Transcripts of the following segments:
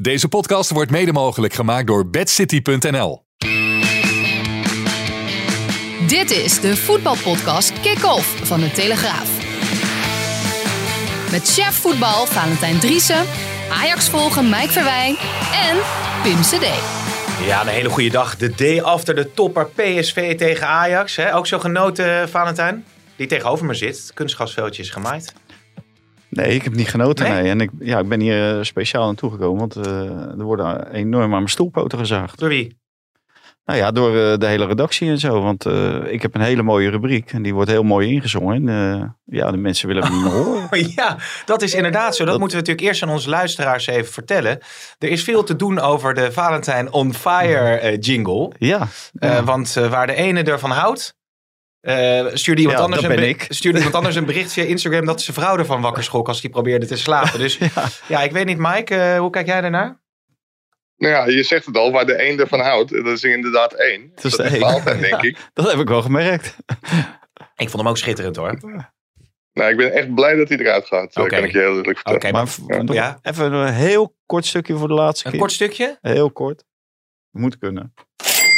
Deze podcast wordt mede mogelijk gemaakt door bedcity.nl. Dit is de voetbalpodcast Kick-Off van de Telegraaf. Met chef voetbal Valentijn Driessen, Ajax volgen Mike Verwijn en Pim CD. Ja, een hele goede dag. De day after de topper PSV tegen Ajax. Hè? Ook zo genoten, Valentijn? Die tegenover me zit. Het kunstgrasveldje is gemaaid. Nee, ik heb niet genoten. Nee? Nee? En ik, ja, ik ben hier eh, speciaal naartoe gekomen, want eh, er worden enorm aan mijn stoelpoten gezaagd. Door wie? Nou ja, door eh, de hele redactie en zo. Want ik heb een hele mooie rubriek en die wordt heel mooi ingezongen. En, ja, de mensen willen hem niet meer horen. Ja, dat is inderdaad zo. Dat, Dat- moeten we natuurlijk eerst aan onze luisteraars even vertellen. Er is veel te doen over de Valentijn on Fire jingle. Ja, ja. want waar de ene ervan houdt, eh, stuurde, iemand Ja, anders een ik. stuurde iemand anders een bericht via Instagram dat zijn vrouw ervan wakker schrok als die probeerde te slapen. Dus ja, ik weet niet, Mike, eh, hoe kijk jij daarnaar? Nou ja, je zegt het al, waar de een ervan houdt. Dat is inderdaad één. Dat is dat de één. Valentijn, denk ik. dat heb ik wel gemerkt. Ik vond hem ook schitterend hoor. Nou, ik ben echt blij dat hij eruit gaat. Oké. Dat kan ik je heel eerlijk vertellen. Oké, Maar ja. even een heel kort stukje voor de laatste een keer. kort stukje? Heel kort. Moet kunnen.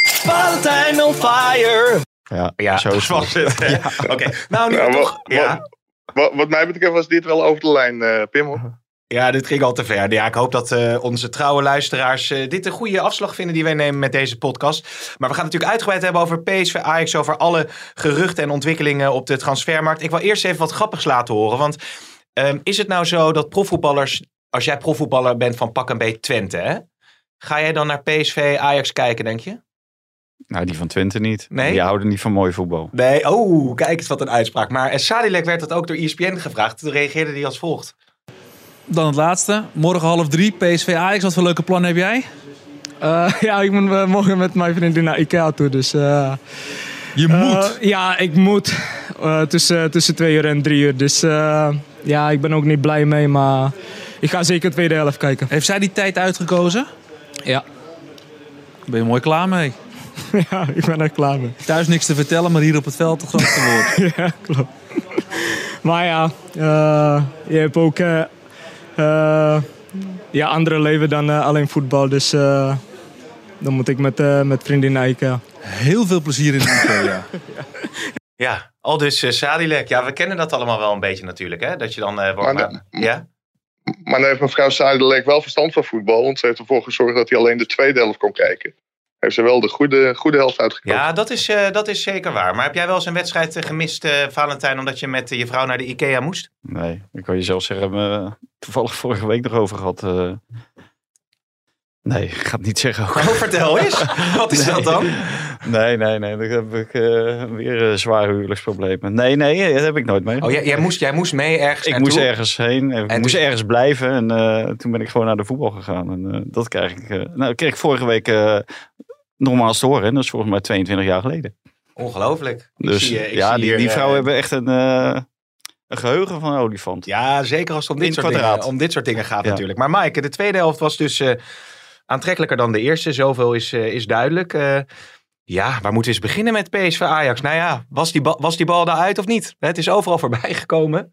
Valentijn on fire! Ja, Ja, zo was het. Oké, nou nu we wat- toch... Ja. wat- Wat, mij betreft was dit wel over de lijn, eh Pim. hoor. Ja, dit ging al te ver. Ja, ik hoop dat eh, onze trouwe luisteraars eh, dit een goede afslag vinden die wij nemen met deze podcast. Maar we gaan het natuurlijk uitgebreid hebben over PSV Ajax, over alle geruchten en ontwikkelingen op de transfermarkt. Ik wil eerst even wat grappigs laten horen. Want ehm, is het nou zo dat profvoetballers, als jij profvoetballer bent van pak een beet Twente, hè, ga jij dan naar PSV Ajax kijken, denk je? Nou, die van Twente niet. Nee? Die houden niet van mooi voetbal. Nee, oh, kijk eens wat een uitspraak. Maar eh, Sadilek werd dat ook door ESPN gevraagd. Toen reageerde hij als volgt. Dan het laatste. Morgen half drie, PSV Ajax. Wat voor leuke plannen heb jij? Eh, ja, ik moet eh, morgen met mijn vriendin naar Ikea toe, dus... eh, Je moet. ja, ik moet. eh, tussen, tussen twee uur en drie uur. Dus eh, ja, ik ben ook niet blij mee, maar ik ga zeker de tweede helft kijken. Heeft zij die tijd uitgekozen? Ja. Ben je mooi klaar mee? ja, ik ben er klaar mee. Thuis niks te vertellen, maar hier op het veld het grootste woord. ja, klopt. maar ja, eh, je hebt ook eh, eh, ja, andere leven dan eh, alleen voetbal. Dus eh, dan moet ik met, eh, met vriendin naar Ikea. Heel veel plezier in de Ikea. Ja, al dus Sadilek. Ja, we kennen dat allemaal wel een beetje natuurlijk, hè? Dat je dan eh, wordt... Maar ja? Maar dan heeft mevrouw Sadilek wel verstand van voetbal. Want ze heeft ervoor gezorgd dat hij alleen de tweede helft kon kijken. Heeft ze wel de goede, goede helft uitgekozen. Ja, dat is, eh, dat is zeker waar. Maar heb jij wel eens een wedstrijd eh, gemist, eh, Valentijn, omdat je met je vrouw naar de IKEA moest? Nee, ik kan je zelf zeggen, we hebben het toevallig vorige week nog over gehad. eh. nee, ik ga het niet zeggen ook. Oh, vertel eens. Wat is dat dan? Nee, nee, nee, dan heb ik eh, weer een zware huwelijksproblemen. Nee, nee, dat heb ik nooit mee. Oh, jij, jij, moest, jij moest mee ergens ik naartoe? moest ergens heen, ik En moest toen- ergens blijven en eh, toen ben ik gewoon naar de voetbal gegaan. En eh, dat krijg ik, eh, nou, dat kreeg ik vorige week eh, nogmaals te horen. En dat is volgens mij 22 jaar geleden. Ongelooflijk. Ik Dus zie, eh, ik ja, zie die, hier, die eh, vrouwen hebben echt een, eh, een geheugen van een olifant. Ja, zeker als het om dit, In soort dingen, kwadraat. om dit soort dingen gaat Ja. natuurlijk. Maar Maaike, de tweede helft was dus eh, aantrekkelijker dan de eerste. Zoveel is, eh, is duidelijk. Eh, ja, waar moeten we eens beginnen met PSV Ajax? Nou ja, was die, bal, was die bal daaruit of niet? Het is overal voorbij gekomen.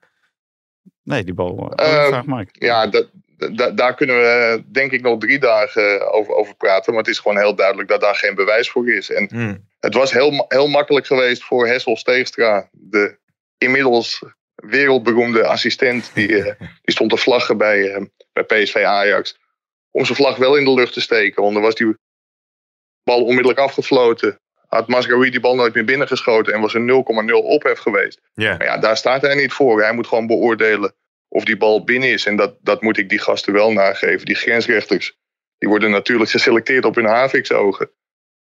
Nee, die bal. Eh, Uh, vraag Mike. Ja, dat, da- daar kunnen we denk ik nog drie dagen over, over praten. Maar het is gewoon heel duidelijk dat daar geen bewijs voor is. En Hmm. het was heel, heel makkelijk geweest voor Hessel Steegstra, de inmiddels wereldberoemde assistent. Die, eh, die stond te vlaggen bij, eh, bij PSV Ajax. Om zijn vlag wel in de lucht te steken. Want dan was die bal onmiddellijk afgefloten. Had Mascarui die bal nooit meer binnengeschoten. En was er 0,0 ophef geweest. Maar ja, daar staat hij niet voor. Hij moet gewoon beoordelen of die bal binnen is. En dat, dat moet ik die gasten wel nageven. Die grensrechters. Die worden natuurlijk geselecteerd op hun haviksogen.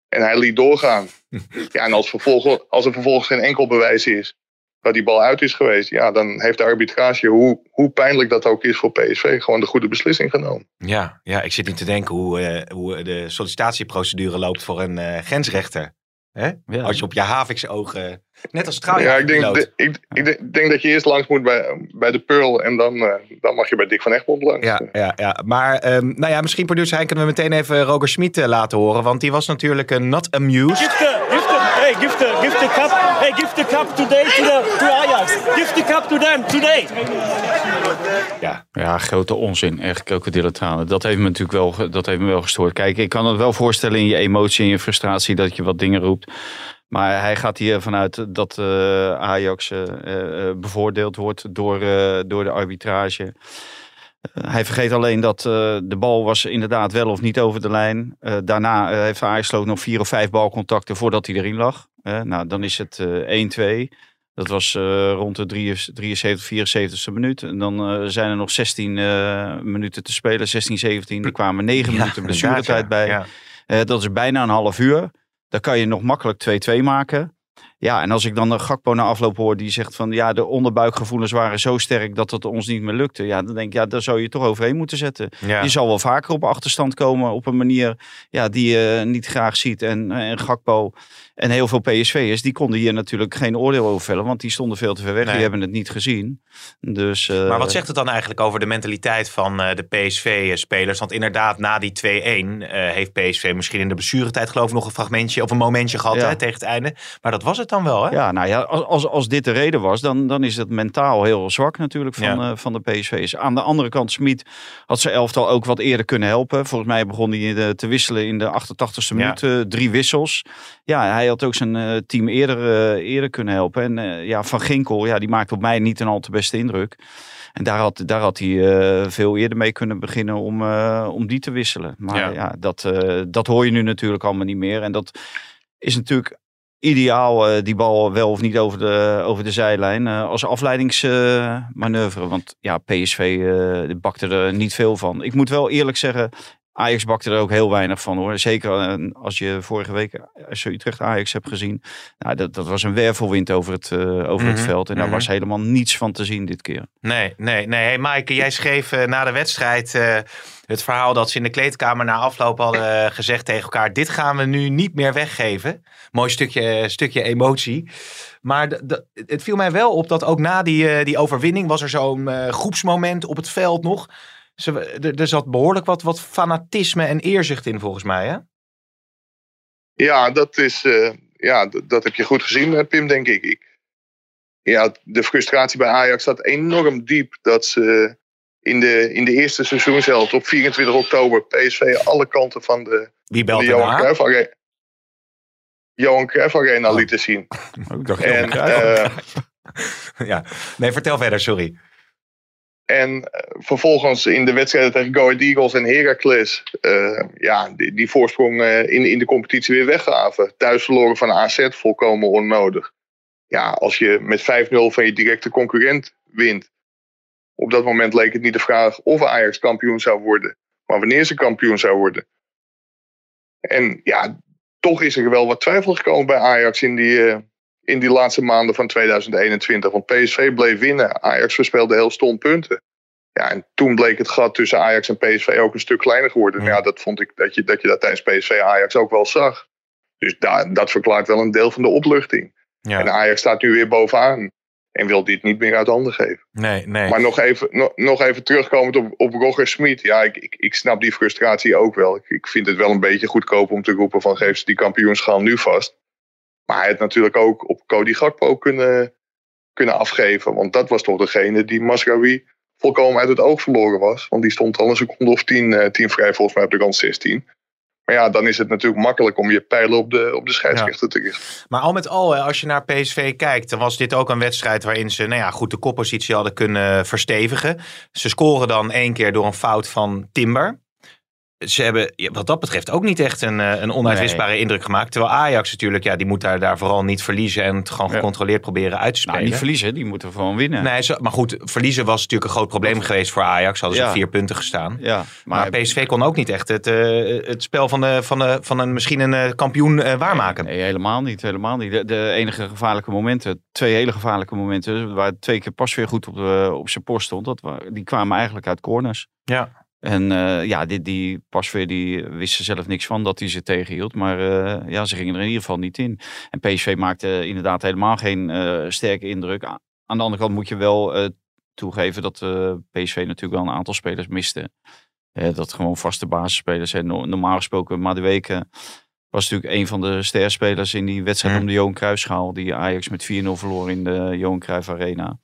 En hij liet doorgaan. Ja, en als, vervolg, als er vervolgens geen enkel bewijs is. dat die bal uit is geweest. Ja, dan heeft de arbitrage, hoe, hoe pijnlijk dat ook is voor PSV, gewoon de goede beslissing genomen. Ja, ja, ik zit nu te denken hoe, eh, hoe de sollicitatieprocedure loopt voor een eh, grensrechter. Hè? Ja. Als je op je Havikse ogen, net als trouw. Ja, ik denk, de- ik, ik denk- dat je eerst langs moet bij, bij de Pearl en dan, eh, dan mag je bij Dick van Egmond langs. Ja, ja, ja. maar ehm, nou ja, misschien producer Hein kunnen we meteen even Roger Schmid eh, laten horen. Want die was natuurlijk een not amused. Hey, give the, give the cup, hey, give the cup today to the to Ajax. Give the cup to them today. Ja, Ja, grote onzin. Echt krokodillentranen. Dat heeft me natuurlijk wel, dat heeft me wel gestoord. Kijk, ik kan het wel voorstellen in je emotie en je frustratie dat je wat dingen roept. Maar hij gaat hier vanuit dat eh, Ajax eh, bevoordeeld wordt door, door de arbitrage. Eh, hij vergeet alleen dat eh, de bal was inderdaad wel of niet over de lijn. Eh, daarna heeft Ajax nog vier of vijf balcontacten voordat hij erin lag. Nou, dan is het eh 1-2. Dat was eh, rond de 73, 74, 74ste minuut. En dan eh, zijn er nog 16 eh, minuten te spelen. 16, 17. Er kwamen 9 Ja, minuten blessuretijd ja. bij. Ja. Dat is bijna een half uur. Dan kan je nog makkelijk 2-2 maken. Ja, en als ik dan een Gakpo na afloop hoor die zegt van ja, de onderbuikgevoelens waren zo sterk dat het ons niet meer lukte. Ja, dan denk ik, ja, daar zou je toch overheen moeten zetten. Ja. Je zal wel vaker op achterstand komen op een manier ja, die je niet graag ziet. En, en Gakpo en heel veel PSV'ers, die konden hier natuurlijk geen oordeel over vellen, want die stonden veel te ver weg. Nee. Die hebben het niet gezien. Dus, eh, Maar wat zegt het dan eigenlijk over de mentaliteit van eh, de PSV-spelers? Want inderdaad, na die 2-1 eh, heeft PSV misschien in de blessuretijd geloof ik nog een fragmentje of een momentje gehad Ja. hè, tegen het einde. Maar dat was het dan wel, hè? Ja, nou ja, als, als, als dit de reden was, dan, dan is het mentaal heel zwak natuurlijk van, Ja. eh, van de PSV's. Aan de andere kant, Smit had zijn elftal ook wat eerder kunnen helpen. Volgens mij begon hij te wisselen in de 88ste minuut. eh, drie wissels. Ja, hij had ook zijn eh, team eerder, eerder kunnen helpen. En ja, Van Ginkel, ja, die maakte op mij niet een al te beste indruk. En daar had, daar had hij veel eerder mee kunnen beginnen om, om die te wisselen. Maar Ja. ja, dat, dat hoor je nu natuurlijk allemaal niet meer. En dat is natuurlijk ideaal, eh, die bal wel of niet over de, over de zijlijn. eh, als afleidingsmanoeuvre. Want ja, PSV eh, bakte er niet veel van. Ik moet wel eerlijk zeggen, Ajax bakte er ook heel weinig van hoor. Zeker eh, als je vorige week eh, als je Utrecht Ajax hebt gezien. Nou, dat, dat was een wervelwind over het, eh, over Mhm, het veld. En daar mhm. was helemaal niets van te zien dit keer. Nee, nee, nee. Hey Maaike, jij schreef na de wedstrijd het verhaal dat ze in de kleedkamer na afloop hadden gezegd tegen elkaar: dit gaan we nu niet meer weggeven. Mooi stukje, stukje emotie. Maar het viel mij wel op dat ook na die, die overwinning was er zo'n groepsmoment op het veld nog. Ze, er, zat behoorlijk wat, wat fanatisme en eerzucht in volgens mij, hè? Ja, dat, is, eh, ja dat heb je goed gezien, eh, Pim, denk ik. ik. Ja, de frustratie bij Ajax zat enorm diep. Dat ze in de, in de eerste seizoenshelft op 24 oktober PSV alle kanten van de, Wie belt de Johan? Cruijff Arena, Johan Cruijff Arena Oh. lieten zien. Ik dacht, En, eh, Ja, nee, vertel verder, sorry. En eh, vervolgens in de wedstrijden tegen Go Ahead Eagles en Heracles... eh, ja, die, die voorsprong eh, in, in de competitie weer weggaven. Thuis verloren van AZ, volkomen onnodig. Ja, als je met 5-0 van je directe concurrent wint... op dat moment leek het niet de vraag of Ajax kampioen zou worden... maar wanneer ze kampioen zou worden. En ja, toch is er wel wat twijfel gekomen bij Ajax in die... in die laatste maanden van 2021. Want PSV bleef winnen. Ajax verspeelde heel stom punten. Ja, en toen bleek het gat tussen Ajax en PSV ook een stuk kleiner geworden. Ja, dat vond ik dat je, dat je dat tijdens PSV Ajax ook wel zag. Dus daar, dat verklaart wel een deel van de opluchting. Ja. En Ajax staat nu weer bovenaan. En wil dit niet meer uit handen geven. Nee, nee. Maar nog even, nog, nog even terugkomend op, op Roger Smit. Ja, ik, ik, ik snap die frustratie ook wel. Ik, ik vind het wel een beetje goedkoop om te roepen van geef ze die kampioenschaal nu vast. Maar hij had natuurlijk ook op Cody Gakpo kunnen, kunnen afgeven. Want dat was toch degene die Masraoui volkomen uit het oog verloren was. Want die stond al een seconde of tien, eh, tien vrij volgens mij op de rand 16. Maar ja, dan is het natuurlijk makkelijk om je pijlen op de, op de scheidsrechter te richten. Maar al met al, als je naar PSV kijkt, dan was dit ook een wedstrijd waarin ze nou ja, goed de koppositie hadden kunnen verstevigen. Ze scoren dan één keer door een fout van Timber. Ze hebben wat dat betreft ook niet echt een, eh, een onuitwisbare indruk gemaakt. Terwijl Ajax natuurlijk, ja, die moet daar, daar vooral niet verliezen en het gewoon gecontroleerd proberen uit te spelen. Nou, niet verliezen, die moeten gewoon winnen. Nee, maar goed, verliezen was natuurlijk een groot probleem geweest voor Ajax. Hadden ze Ja. vier punten gestaan. Ja, Maar, PSV kon ook niet echt het, eh, het spel van, de, van, de, van een misschien een eh, kampioen waarmaken. Nee, helemaal niet. Helemaal niet. De, de enige gevaarlijke momenten, twee hele gevaarlijke momenten, waar twee keer pas weer goed op, de, op zijn post stond, dat, die kwamen eigenlijk uit corners. Ja. En eh, ja, die, die Pasveer die wist er zelf niks van dat hij ze tegenhield. Maar eh, ja, ze gingen er in ieder geval niet in. En PSV maakte inderdaad helemaal geen eh, sterke indruk. Aan de andere kant moet je wel toegeven dat PSV natuurlijk wel een aantal spelers miste. Dat gewoon vaste basisspelers zijn. No- Normaal gesproken, weken was natuurlijk een van de sterspelers in die wedstrijd Mm. om de Johan Cruijffschaal. Die Ajax met 4-0 verloor in de Johan Cruijff Arena.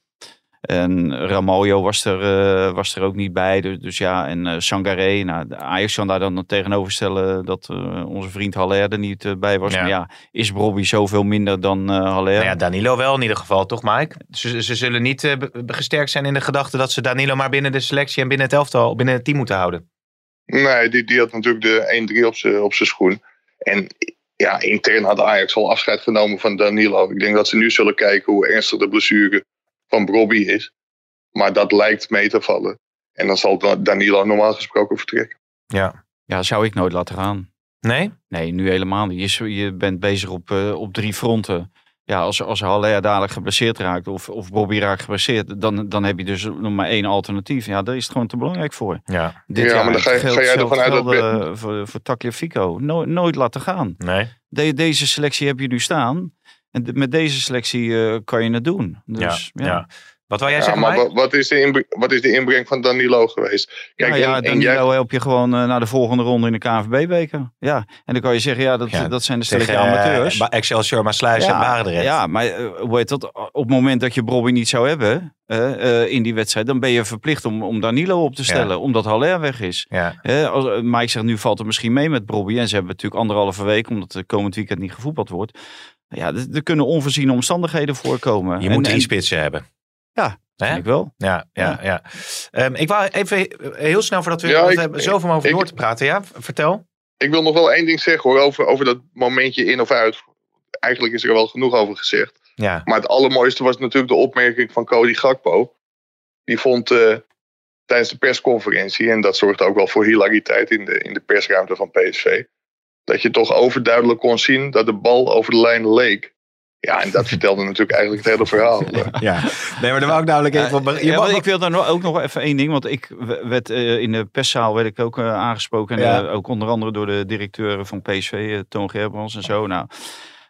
En Ramaljo was er, eh, was er ook niet bij. Dus, dus ja, en eh Sangaré. Nou, Ajax kan daar dan tegenover stellen dat eh, onze vriend Haller er niet bij was. Ja. Maar ja, is Bobby zoveel minder dan eh Haller? Nou ja, Danilo wel in ieder geval, toch Mike? Ze, ze zullen niet gesterkt zijn in de gedachte dat ze Danilo maar binnen de selectie en binnen het elftal, binnen het team moeten houden. Nee, die, die had natuurlijk de 1-3 op zijn op zijn schoen. En ja, intern had Ajax al afscheid genomen van Danilo. Ik denk dat ze nu zullen kijken hoe ernstig de blessure van Bobby is. Maar dat lijkt mee te vallen. En dan zal Da- Danilo normaal gesproken vertrekken. Ja. Ja, zou ik nooit laten gaan. Nee? Nee, nu helemaal niet. Je, is- je bent bezig op, eh, op drie fronten. Ja, als, als Haller dadelijk geblesseerd raakt of, of Bobby raakt geblesseerd, dan, dan heb je dus nog maar één alternatief. Ja, daar is het gewoon te belangrijk voor. Ja. Dit Ja, jaar maar dan ga je- geldt ga jij ervan hetzelfde uit dat eh, voor, voor Tagliafico. No, nooit laten gaan. Nee? De- deze selectie heb je nu staan. En de- met deze selectie eh, kan je het doen. Dus, ja, ja. ja. Wat wil jij Ja, zeggen, maar Mike? wat, is de inbreng, wat is de inbreng van Danilo geweest? Kijk, Nou ja, en, en Danilo jij, help je gewoon eh, naar de volgende ronde in de KNVB-beker. Ja, en dan kan je zeggen, ja, dat, Ja, dat zijn de Tegen stelletje amateurs. eh, Excelsior, Maasluis en Barendrecht. Ja, maar hoe heet dat? Op het moment dat je Bobby niet zou hebben in die wedstrijd, dan ben je verplicht om, om Danilo op te stellen, omdat Haller weg is. Als, Mike zegt, nu valt het misschien mee met Bobby. En ze hebben natuurlijk anderhalve week, omdat er komend weekend niet gevoetbald wordt. Ja, er, er kunnen onvoorziene omstandigheden voorkomen. Je En- moet drie en- spitsen hebben. Ja, vind ik wel. Ja, ja, ja. Ehm, ik wou even heel snel, voordat we, Ja, ik- hebben zoveel om over ik- door te praten. Ja, vertel. ik wil nog wel één ding zeggen hoor, over, over dat momentje in of uit. Eigenlijk is er wel genoeg over gezegd. Ja. Maar het allermooiste was natuurlijk de opmerking van Cody Gakpo. Die vond eh, tijdens de persconferentie, en dat zorgde ook wel voor hilariteit in de, in de persruimte van PSV, dat je toch overduidelijk kon zien dat de bal over de lijn leek. Ja, en dat vertelde natuurlijk eigenlijk het hele verhaal. ja. Nee, maar daar wou ik namelijk even op... Je Ja, mag- ik wil daar ook nog even één ding. Want ik werd eh, in de perszaal werd ik ook eh, aangesproken. En eh, ook onder andere door de directeur van PSV, Toon Gerbrands en zo. Nou,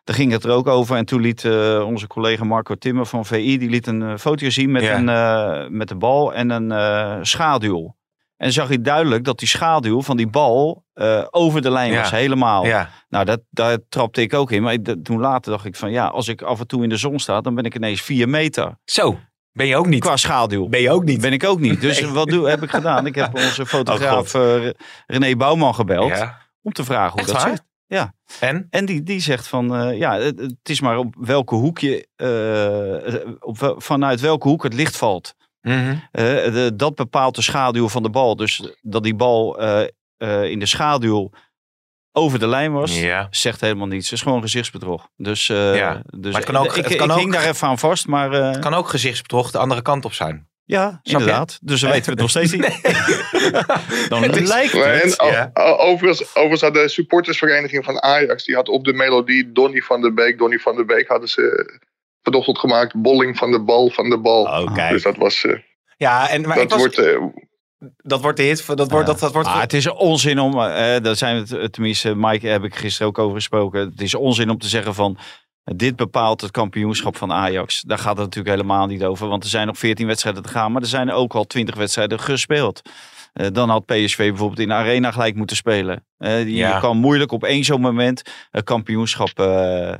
daar ging het er ook over. En toen liet eh, onze collega Marco Timmer van VI... die liet een foto zien met, Ja. een, eh, met de bal en een eh, schaduw. En zag je duidelijk dat die schaduw van die bal eh, over de lijn Ja. was, helemaal. Ja. Nou, dat, daar trapte ik ook in. Maar ik- toen later dacht ik van ja, als ik af en toe in de zon sta, dan ben ik ineens vier meter. Zo, ben je ook niet. Qua schaduw. Ben je ook niet. Ben ik ook niet. Dus Nee. wat doe, heb ik gedaan? Ik heb onze fotograaf Oh, René Bouwman gebeld Ja. om te vragen hoe Echt dat waar? zit. Ja. En? En die, die zegt van, eh, ja, het, het is maar op welke hoek je, op, wel- vanuit welke hoek het licht valt. Mhm. Eh, de- dat bepaalt de schaduw van de bal. Dus dat die bal eh, eh, in de schaduw over de lijn was, Ja. zegt helemaal niets. Het is gewoon gezichtsbedrog. Dus, eh, Ja. dus Maar het kan ook- ik, het kan ik ook- hing daar even aan vast, maar eh, Het kan ook gezichtsbedrog de andere kant op zijn. ja, Snap je? inderdaad. Dus dan weten we het nog steeds niet. Dan Het is- lijkt het. en, ja. overigens, overigens had de supportersvereniging van Ajax, die had op de melodie Donny van der Beek, Donny van der Beek hadden ze vanochtend gemaakt, bolling van de bal van de bal. Oh, kijk. Dus dat was, eh, Ja, en, maar ik dat was, wordt, eh, dat wordt de hit. Dat wordt, dat, dat wordt Ah, het is onzin om, eh, daar zijn we het, tenminste, Mike heb ik gisteren ook over gesproken. Het is onzin om te zeggen van, dit bepaalt het kampioenschap van Ajax. Daar gaat het natuurlijk helemaal niet over, want er zijn nog 14 wedstrijden te gaan, maar er zijn ook al 20 wedstrijden gespeeld. Eh, dan had PSV bijvoorbeeld in de arena gelijk moeten spelen. Eh, je Ja. kan moeilijk op één zo'n moment een kampioenschap eh, eh,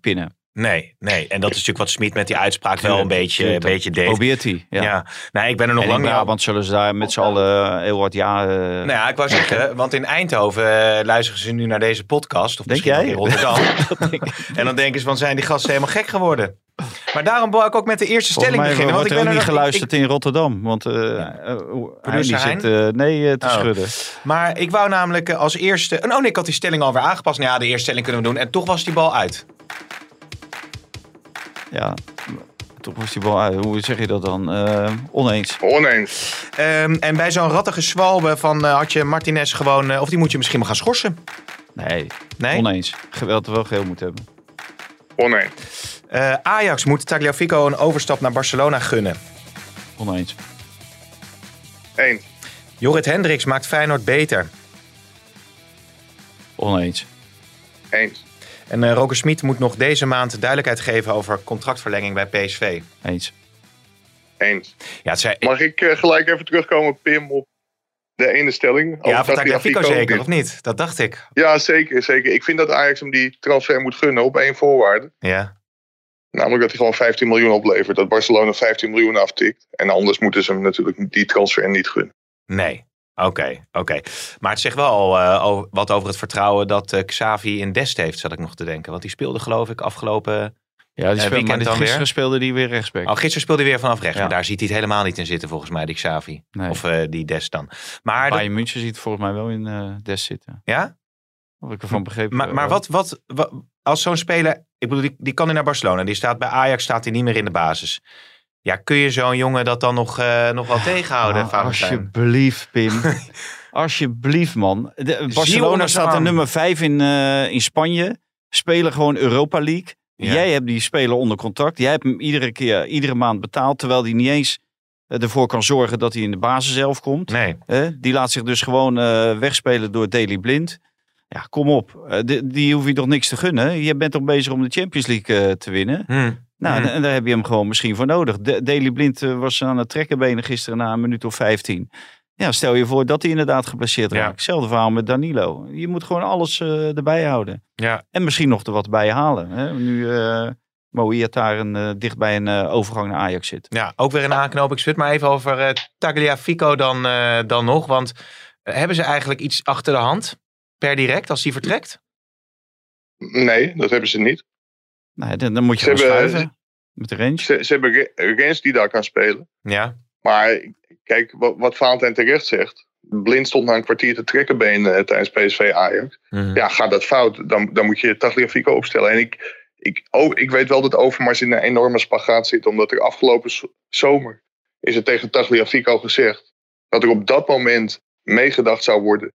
pinnen. Nee, nee. En dat is natuurlijk wat Smit met die uitspraak wel een beetje, een beetje deed. Probeert hij. Ja. Ja. Nee, ik ben er nog en lang niet Brabant zullen ze daar met z'n allen eh, heel wat ja... eh, Nou ja, ik wou zeggen, want in Eindhoven eh, luisteren ze nu naar deze podcast. Of Denk misschien jij? in Rotterdam. en dan denken ze van, zijn die gasten helemaal gek geworden? Maar daarom wou ik ook met de eerste Volgens stelling mij beginnen. Want wordt ik er ben er niet nog- ik- geluisterd in Rotterdam. Want eh eh, hij zit nee te Oh. schudden. Maar ik wou namelijk als eerste... Oh nee, ik had die stelling alweer aangepast. Nou ja, de eerste stelling kunnen we doen. En toch was die bal uit. Ja, toch was die bal uit. Hoe zeg je dat dan? Eh, oneens. Oneens. Ehm, en bij zo'n rattige zwalbe van eh, had je Martinez gewoon... eh, of die moet je misschien maar gaan schorsen. Nee, Nee? oneens. Geweld wel geel moet hebben. Oneens. Eh, Ajax moet Tagliafico een overstap naar Barcelona gunnen. Oneens. Eens. Jorrit Hendricks maakt Feyenoord beter. Oneens. Eens. En eh Roger Smit moet nog deze maand duidelijkheid geven over contractverlenging bij PSV. Eens. Eens. Ja, het zei, Mag ik eh, gelijk even terugkomen, Pim, op de ene stelling? ja van Tagliafico. zeker, of niet? Dat dacht ik. Ja, zeker, zeker. Ik vind dat Ajax hem die transfer moet gunnen op één voorwaarde. Ja. Namelijk dat hij gewoon 15 miljoen oplevert. Dat Barcelona 15 miljoen aftikt. En anders moeten ze hem natuurlijk die transfer niet gunnen. Nee. Oké, oké. Maar het zegt wel eh, over- wat over het vertrouwen dat eh, Xavi in Dest heeft, zat ik nog te denken. Want die speelde geloof ik afgelopen... Ja, die Eh, speelde, weekend maar dit dan gisteren weer? speelde die weer rechtsback. Oh, gisteren speelde hij weer vanaf rechts. Ja. Maar daar ziet hij het helemaal niet in zitten volgens mij, die Xavi. Nee. Of eh, die Dest dan. Maar, dat- Bayern München ziet volgens mij wel in eh Des zitten. ja? Wat ik ervan begrepen Maar, maar wat, wat, wat- als zo'n speler, ik bedoel, die, die kan nu naar Barcelona. Die staat bij Ajax, staat hij niet meer in de basis. Ja, kun je zo'n jongen dat dan nog, eh, nog wel tegenhouden, Ah, alsjeblieft, Pim. alsjeblieft, man. De, Barcelona staat er nummer 5 in, eh, in Spanje. Spelen gewoon Europa League. Ja. Jij hebt die speler onder contract. Jij hebt hem iedere keer, iedere maand betaald. Terwijl hij niet eens eh, ervoor kan zorgen dat hij in de basis zelf komt. Nee. Die laat zich dus gewoon eh, wegspelen door Daily Blind. Ja, kom op. Die, die hoef je toch niks te gunnen. Je bent toch bezig om de Champions League te winnen. Hm. Nou, en, daar heb je hem gewoon misschien voor nodig. De, Daily Blind eh, was aan het trekkenbenen gisteren na een minuut of 15. Ja, stel je voor dat hij inderdaad geblesseerd Ja. raakt. Hetzelfde verhaal met Danilo. Je moet gewoon alles eh, erbij houden. Ja. En misschien nog er wat bij halen. Hè? Nu eh een, eh, dicht bij een eh, overgang naar Ajax zit. Ja, ook weer een aanknopingspunt. Maar even over eh, Tagliafico dan, eh, dan nog. Want hebben ze eigenlijk iets achter de hand per direct als die vertrekt? Nee, dat hebben ze niet. Nee, dan, dan moet je Ze gaan hebben- schuiven. Met de range. Ze, ze hebben Re- Rens die daar kan spelen. Ja. Maar kijk, wat, wat Valentijn terecht zegt. Blind stond na een kwartier te trekkenbeen eh, tijdens PSV Ajax. Mhm. Ja, gaat dat fout, dan, dan moet je Tagliafico opstellen. En ik, ik, oh, ik weet wel dat Overmars in een enorme spagaat zit. Omdat er afgelopen zomer is er tegen Tagliafico gezegd... dat er op dat moment meegedacht zou worden...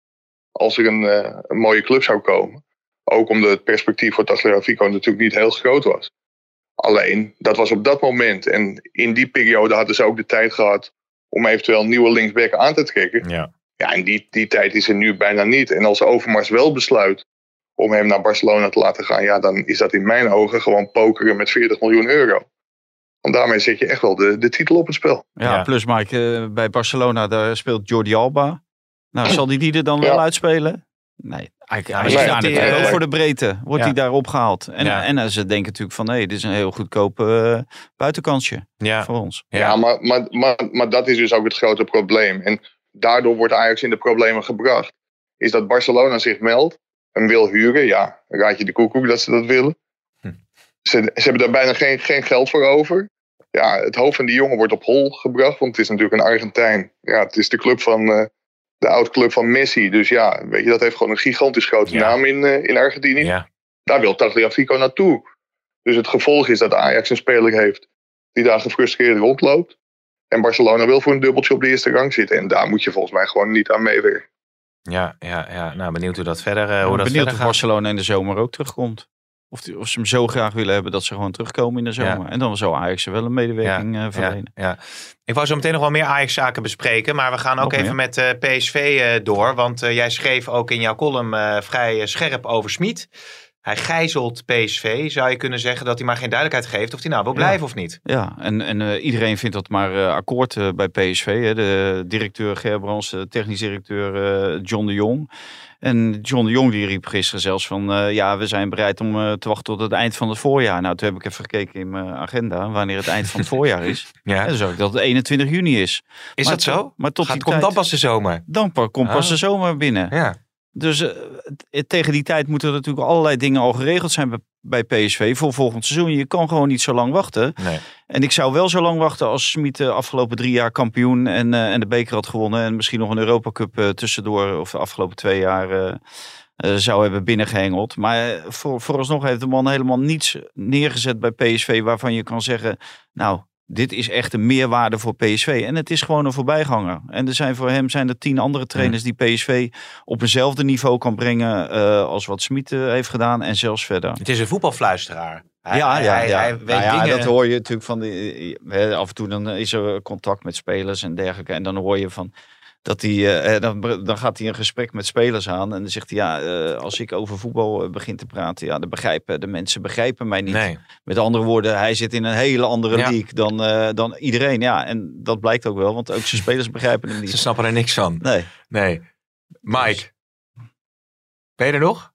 als er een, eh, een mooie club zou komen. Ook omdat het perspectief voor Tagliafico natuurlijk niet heel groot was. Alleen, dat was op dat moment. En in die periode hadden ze ook de tijd gehad... om eventueel nieuwe linksback aan te trekken. Ja. Ja, en die, die tijd is er nu bijna niet. En als Overmars wel besluit om hem naar Barcelona te laten gaan, ja, dan is dat in mijn ogen gewoon pokeren met 40 miljoen euro. Want daarmee zet je echt wel de, de titel op het spel. Ja, Ja. plus Mike, eh, bij Barcelona daar speelt Jordi Alba. Nou, zal die die er dan Ja. wel uitspelen? Nee, eigenlijk, hij natuurlijk ook voor de breedte. Wordt ja. hij daar opgehaald. En, Ja. en eh, ze denken natuurlijk van, nee, dit is een heel goedkoop eh, buitenkansje Ja. voor ons. Ja. Ja, maar, maar, maar, maar dat is dus ook het grote probleem. En daardoor wordt Ajax in de problemen gebracht. Is dat Barcelona zich meldt en wil huren. Ja, raad je de koekoek dat ze dat willen. Hm. Ze, ze hebben daar bijna geen, geen geld voor over. Ja, het hoofd van die jongen wordt op hol gebracht. Want het is natuurlijk een Argentijn. Ja, het is de club van... eh, de oud-club van Messi. Dus ja, weet je, dat heeft gewoon een gigantisch grote Ja. naam in, eh, in Argentinië. Ja. Daar wil Tagliafico naartoe. Dus het gevolg is dat Ajax een speler heeft die daar gefrustreerd rondloopt. En Barcelona wil voor een dubbeltje op de eerste rang zitten. En daar moet je volgens mij gewoon niet aan meewerken. Ja, ja, ja. Nou, benieuwd hoe dat verder, eh, Ik hoe ben dat benieuwd verder gaat. Barcelona in de zomer ook terugkomt. Of, die- of ze hem zo graag willen hebben dat ze gewoon terugkomen in de zomer. En dan zou Ajax er wel een medewerking eh, Ja, verlenen. ja. Ik wou zo meteen nog wel meer Ajax-zaken bespreken. Maar we gaan ook Nog even meer? met eh, PSV eh, door. Want jij schreef ook in jouw column vrij scherp over Smit. Hij gijzelt PSV. Zou je kunnen zeggen dat hij maar geen duidelijkheid geeft of hij nou wil blijven of niet? Ja, en, en iedereen vindt dat maar akkoord bij PSV. Hè. De directeur Gerbrands, de technisch directeur John de Jong. En John de Jong die riep gisteren zelfs van... eh, ja, we zijn bereid om eh, te wachten tot het eind van het voorjaar. Nou, toen heb ik even gekeken in mijn agenda wanneer het eind van het voorjaar is. Ja. En dan zag ik dat het 21 juni is. Is Maar dat zo? Maar tot Gaat, die komt tijd, dan pas de zomer? dan komt pas Ah. de zomer binnen. Ja. Dus eh, tegen die tijd moeten er natuurlijk allerlei dingen al geregeld zijn bij, PSV voor volgend seizoen. Je kan gewoon niet zo lang wachten. Nee. En ik zou wel zo lang wachten als Smit de afgelopen drie jaar kampioen en, eh, en de beker had gewonnen. En misschien nog een Europa Cup eh, tussendoor of de afgelopen twee jaar eh, eh, zou hebben binnengehengeld. Maar eh, voor, vooralsnog heeft de man helemaal niets neergezet bij PSV waarvan je kan zeggen, nou, dit is echt een meerwaarde voor PSV. En het is gewoon een voorbijganger. En er zijn voor hem zijn er tien andere trainers die PSV op eenzelfde niveau kan brengen eh, als wat Smit eh, heeft gedaan en zelfs verder. Het is een voetbalfluisteraar. Hij, ja, hij, ja, hij, ja. hij weet Nou ja, dingen. dat hoor je natuurlijk van de, af en toe dan is er contact met spelers en dergelijke. En dan hoor je van dat hij, eh, dan, dan gaat hij een gesprek met spelers aan en dan zegt hij ja, eh, als ik over voetbal eh, begin te praten, ja, dan begrijpen de mensen begrijpen mij niet. Nee. Met andere woorden, hij zit in een hele andere Ja. league dan, eh, dan iedereen. Ja, en dat blijkt ook wel, want ook zijn spelers begrijpen hem Ze niet. snappen er niks van. Nee. Nee. Mike. Ben je er nog?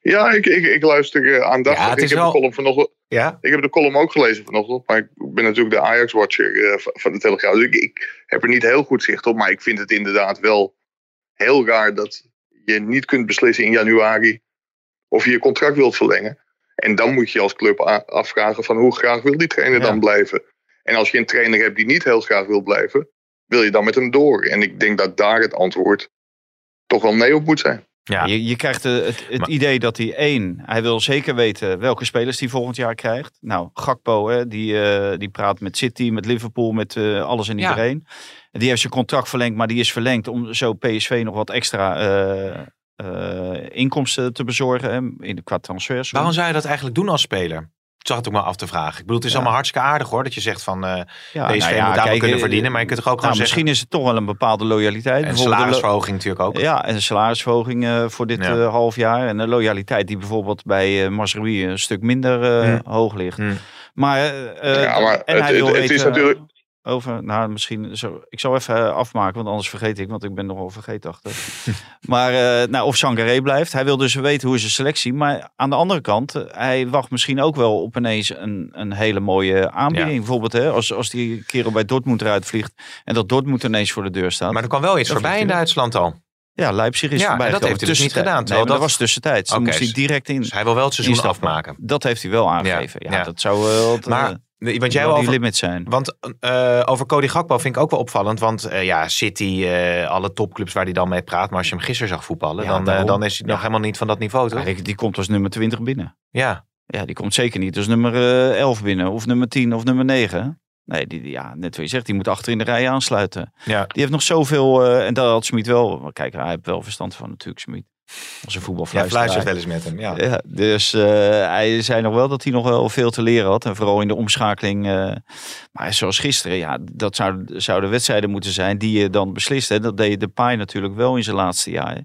Ja, ik, ik, ik luister eh, aandachtig. Ja, het is ik heb wel- de column vanochtend. Ja. Ik heb de column ook gelezen vanochtend, maar ik ben natuurlijk de Ajax-watcher eh, van- de Telegraaf. Dus ik, ik heb er niet heel goed zicht op, maar ik vind het inderdaad wel heel raar dat je niet kunt beslissen in januari of je je contract wilt verlengen. En dan moet je als club afvragen van hoe graag wil die trainer Ja. dan blijven. En als je een trainer hebt die niet heel graag wil blijven, wil je dan met hem door? En ik denk dat daar het antwoord toch wel nee op moet zijn. Ja. Je, je krijgt eh, het, het Maar- idee dat hij één, hij wil zeker weten welke spelers hij volgend jaar krijgt. Nou, Gakpo, hè, die, eh, die praat met City, met Liverpool, met eh, alles en Ja. iedereen. Die heeft zijn contract verlengd, maar die is verlengd om zo PSV nog wat extra eh, eh, inkomsten te bezorgen hè, in de qua transfers. Waarom zou je dat eigenlijk doen als speler? Zag het ook maar af te vragen. Ik bedoel, het is Ja. allemaal hartstikke aardig hoor. Dat je zegt van eh Ja, PSV nou ja, moet daar kijk, kunnen eh, verdienen. Maar je kunt toch ook gewoon Nou, zeggen... misschien is het toch wel een bepaalde loyaliteit. En salarisverhoging natuurlijk ook. Ja, en een salarisverhoging eh, voor dit Ja. eh, half jaar. En een loyaliteit die bijvoorbeeld bij eh Mazraoui een stuk minder eh, Hmm. hoog ligt. Hmm. Maar, Ja, maar en het- hij wil het- het is natuurlijk- over, nou misschien, zo, ik zal even eh, afmaken, want anders vergeet ik, want ik ben nogal vergeetachtig. maar eh, nou, of Sangaré blijft, hij wil dus weten hoe is zijn selectie. Maar aan de andere kant, eh, hij wacht misschien ook wel op ineens een, een hele mooie aanbieding. Ja. Bijvoorbeeld hè, als, als die kerel bij Dortmund eruit vliegt en dat Dortmund ineens voor de deur staat. Maar er kwam wel iets voorbij in. Duitsland al. Ja, Leipzig is Ja, voorbij dat heeft hij dus niet gedaan, Nee, dat dat- was tussentijds. Dan Oké, moest hij direct in. Dus hij wil wel het seizoen afmaken. Dat heeft hij wel aangegeven. Ja, ja. dat zou wel Maar, want jij wel die over, limit zijn. Want eh, over Cody Gakpo vind ik ook wel opvallend. Want eh, ja, City, eh, alle topclubs waar hij dan mee praat. Maar als je hem gisteren zag voetballen, Ja, dan, dan is hij nog helemaal niet van dat niveau, toch? Die, die komt als nummer 20 binnen. Ja, Ja, die komt zeker niet als nummer eh 11 binnen. Of nummer 10 of nummer 9. Nee, die, die- ja, net wat je zegt, die moet achter in de rij aansluiten. ja. Die heeft nog zoveel, en daar had Smit wel, maar kijk, hij heeft wel verstand van natuurlijk, Smit. Als een ja voetbalfluisteraar. fluistert wel eens met hem. Ja. Ja, dus eh, hij zei nog wel dat hij nog wel veel te leren had. En vooral in de omschakeling. eh, maar zoals gisteren, ja, dat zouden zouden wedstrijden moeten zijn die je dan beslist. Hè. Dat deed de Pai natuurlijk wel in zijn laatste jaar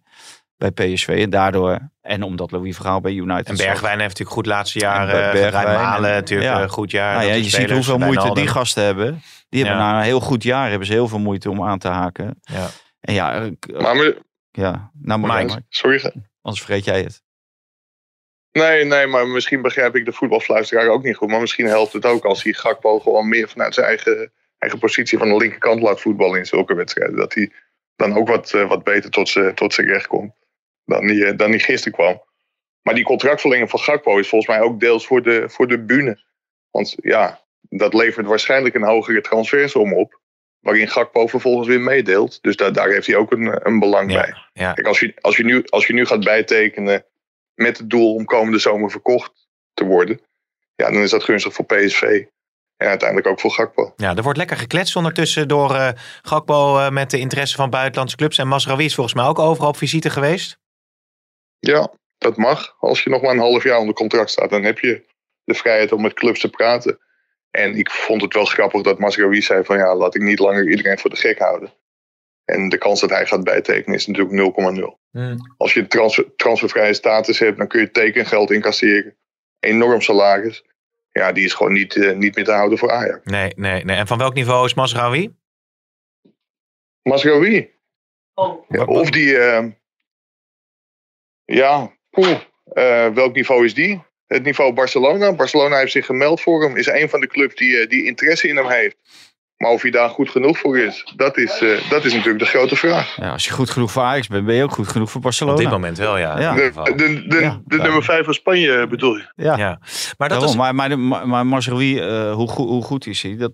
bij PSV. En daardoor, en omdat Louis Vergaal bij United En zat. Bergwijn heeft natuurlijk goed laatste jaar. Eh Bergwijn Malen en- natuurlijk ja. een goed jaar. Nou ja, je ziet hoeveel moeite die gasten hebben. Die hebben Ja. na een heel goed jaar hebben ze heel veel moeite om aan te haken. Ja. En ja, Maar ja nou maar, Mike. maar sorry, anders vergeet jij het. Nee, nee, maar misschien begrijp ik de voetbalfluisteraar ook niet goed. Maar misschien helpt het ook als hij Gakpo gewoon meer vanuit zijn eigen, eigen positie van de linkerkant laat voetballen in zulke wedstrijden. Dat hij dan ook wat, eh, wat beter tot zijn tot zijn recht komt dan hij, eh, dan gisteren kwam. Maar die contractverlenging van Gakpo is volgens mij ook deels voor de, voor de bühne. Want ja, dat levert waarschijnlijk een hogere transfersom op. Waarin Gakpo vervolgens weer meedeelt. Dus daar, daar heeft hij ook een, een belang Ja, bij. ja. Kijk, als je, als, je nu, als je nu gaat bijtekenen met het doel om komende zomer verkocht te worden, ja, dan is dat gunstig voor PSV. En uiteindelijk ook voor Gakpo. Ja, er wordt lekker gekletst ondertussen door eh Gakpo eh, met de interesse van buitenlandse clubs. En Masraoui is volgens mij ook overal op visite geweest. Ja, dat mag. Als je nog maar een half jaar onder contract staat, dan heb je de vrijheid om met clubs te praten. En ik vond het wel grappig dat Masraoui zei van ja, laat ik niet langer iedereen voor de gek houden. En de kans dat hij gaat bijtekenen is natuurlijk 0,0. Als je transfer, transfervrije status hebt, dan kun je tekengeld incasseren. Enorm salaris. Ja, die is gewoon niet, eh, niet meer te houden voor Ajax. Nee, nee, nee. En van welk niveau is Masraoui? Masraoui. Ja, of die... eh, ja, poeh, eh, welk niveau is die? Het niveau Barcelona. Barcelona heeft zich gemeld voor hem. Is een van de clubs die, eh, die interesse in hem heeft. Maar of hij daar goed genoeg voor is, dat is, eh, dat is natuurlijk de grote vraag. Ja, als je goed genoeg voor Ajax bent, ben je ook goed genoeg voor Barcelona. Op dit moment wel, ja. in Ja. ieder De, geval. de, de, Ja, de nummer 5 van Spanje bedoel je? Ja, Ja. Maar dat Daarom, is... maar, maar, maar, eh, hoe, goed, hoe goed is hij? Dat,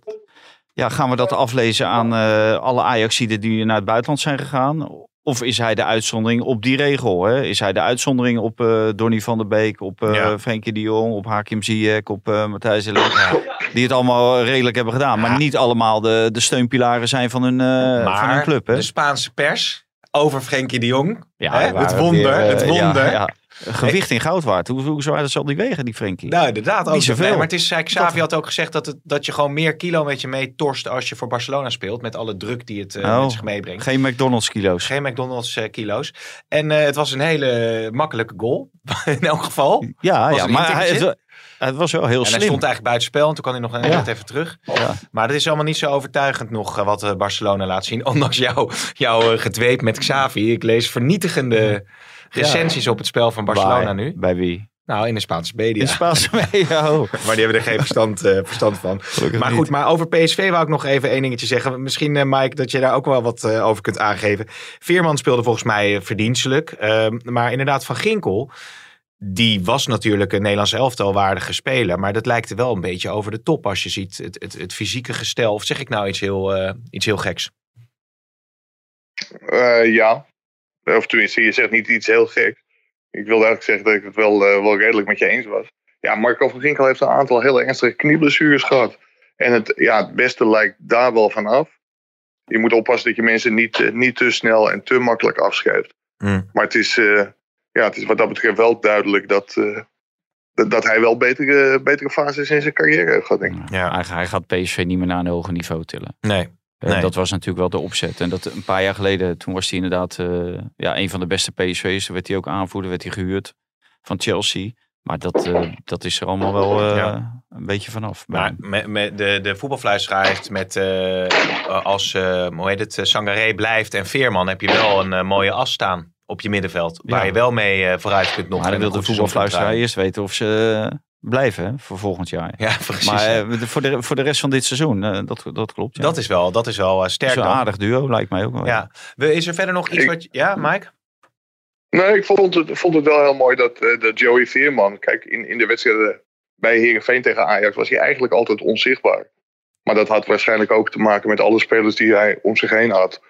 ja, gaan we dat aflezen aan eh, alle Ajaxiden die naar het buitenland zijn gegaan? Of is hij de uitzondering op die regel? Hè? Is hij de uitzondering op eh Donny van der Beek, op Ja. Frenkie de Jong, op Hakim Ziyech, op eh Matthijs de Ligt? Die het allemaal redelijk hebben gedaan. Maar niet allemaal de, de steunpilaren zijn van hun, van hun club. Hè? de Spaanse pers over Frenkie de Jong. ja, hè, het wonder, weer, het ja, wonder. Gewicht in goud waard. Hoe, hoe zwaar zal die wegen, die Frenkie? Nou, inderdaad. Ook Niet zoveel. Nee, maar het is, zei Xavi had ook gezegd dat, het, dat je gewoon meer kilo met je mee torst als je voor Barcelona speelt. Met alle druk die het eh, Oh, met zich meebrengt. Geen McDonald's kilo's. Geen McDonald's eh, kilo's. En eh, het was een hele makkelijke goal. In elk geval. Ja, ja maar hij, het, het was wel heel En hij slim. stond eigenlijk buitenspel. En toen kan hij nog een Ja. even terug. Ja. Maar het is allemaal niet zo overtuigend nog eh, wat eh, Barcelona laat zien. Ondanks jouw jouw eh, gedweep met Xavi. Ik lees vernietigende recensies op het spel van Barcelona Bij- nu. Bij wie? Nou, in de Spaanse media. In Spaanse media. Oh. Maar die hebben er geen verstand, eh, verstand van. Gelukkig Maar niet. goed, maar over PSV wou ik nog even één dingetje zeggen. Misschien, eh, Mike, dat je daar ook wel wat eh, over kunt aangeven. Veerman speelde volgens mij verdienstelijk. Ehm, maar inderdaad, Van Ginkel, die was natuurlijk een Nederlands elftal waardige speler. Maar dat lijkt er wel een beetje over de top als je ziet het, het, het fysieke gestel. Of zeg ik nou iets heel, eh, iets heel geks? Eh, ja. Of tenminste, je zegt niet iets heel geks. Ik wilde eigenlijk zeggen dat ik het wel, eh, wel redelijk met je eens was. Ja, Marco van Ginkel heeft een aantal hele ernstige knieblessures gehad. En het, ja, het beste lijkt daar wel van af. Je moet oppassen dat je mensen niet, eh, niet te snel en te makkelijk afschrijft. Hmm. Maar het is, eh, ja, het is wat dat betreft wel duidelijk dat, eh, dat, dat hij wel betere, betere fases in zijn carrière heeft gehad, denk ik. Ja. Hij, hij gaat PSV niet meer naar een hoger niveau tillen. Nee. Nee. Dat was natuurlijk wel de opzet. En dat een paar jaar geleden, toen was hij inderdaad eh, ja, een van de beste PSV's. Toen werd hij ook aanvoerder, werd hij gehuurd van Chelsea. Maar dat, eh, dat is er allemaal wel eh, Ja. een beetje vanaf. Maar hem. met, met de, de voetbalfluisteraar heeft met, als eh, hoe heet het, Sangaré blijft en Veerman heb je wel een mooie as staan op je middenveld. Waar Ja. je wel mee vooruit kunt nog. maar dan wil de voetbalfluisteraar eerst weten of ze blijven hè, voor volgend jaar. Ja, precies. Maar eh, voor, de, voor de rest van dit seizoen, eh, dat, dat klopt. Ja. dat is wel, dat is wel eh, Dat sterk is een dan. aardig duo, lijkt mij ook wel. Ja. Is er verder nog iets Ik- wat... Ja, Mike? Nee, ik vond het, vond het wel heel mooi dat, eh, dat Joey Veerman, kijk, in, in de wedstrijden bij Herenveen tegen Ajax was hij eigenlijk altijd onzichtbaar. Maar dat had waarschijnlijk ook te maken met alle spelers die hij om zich heen had.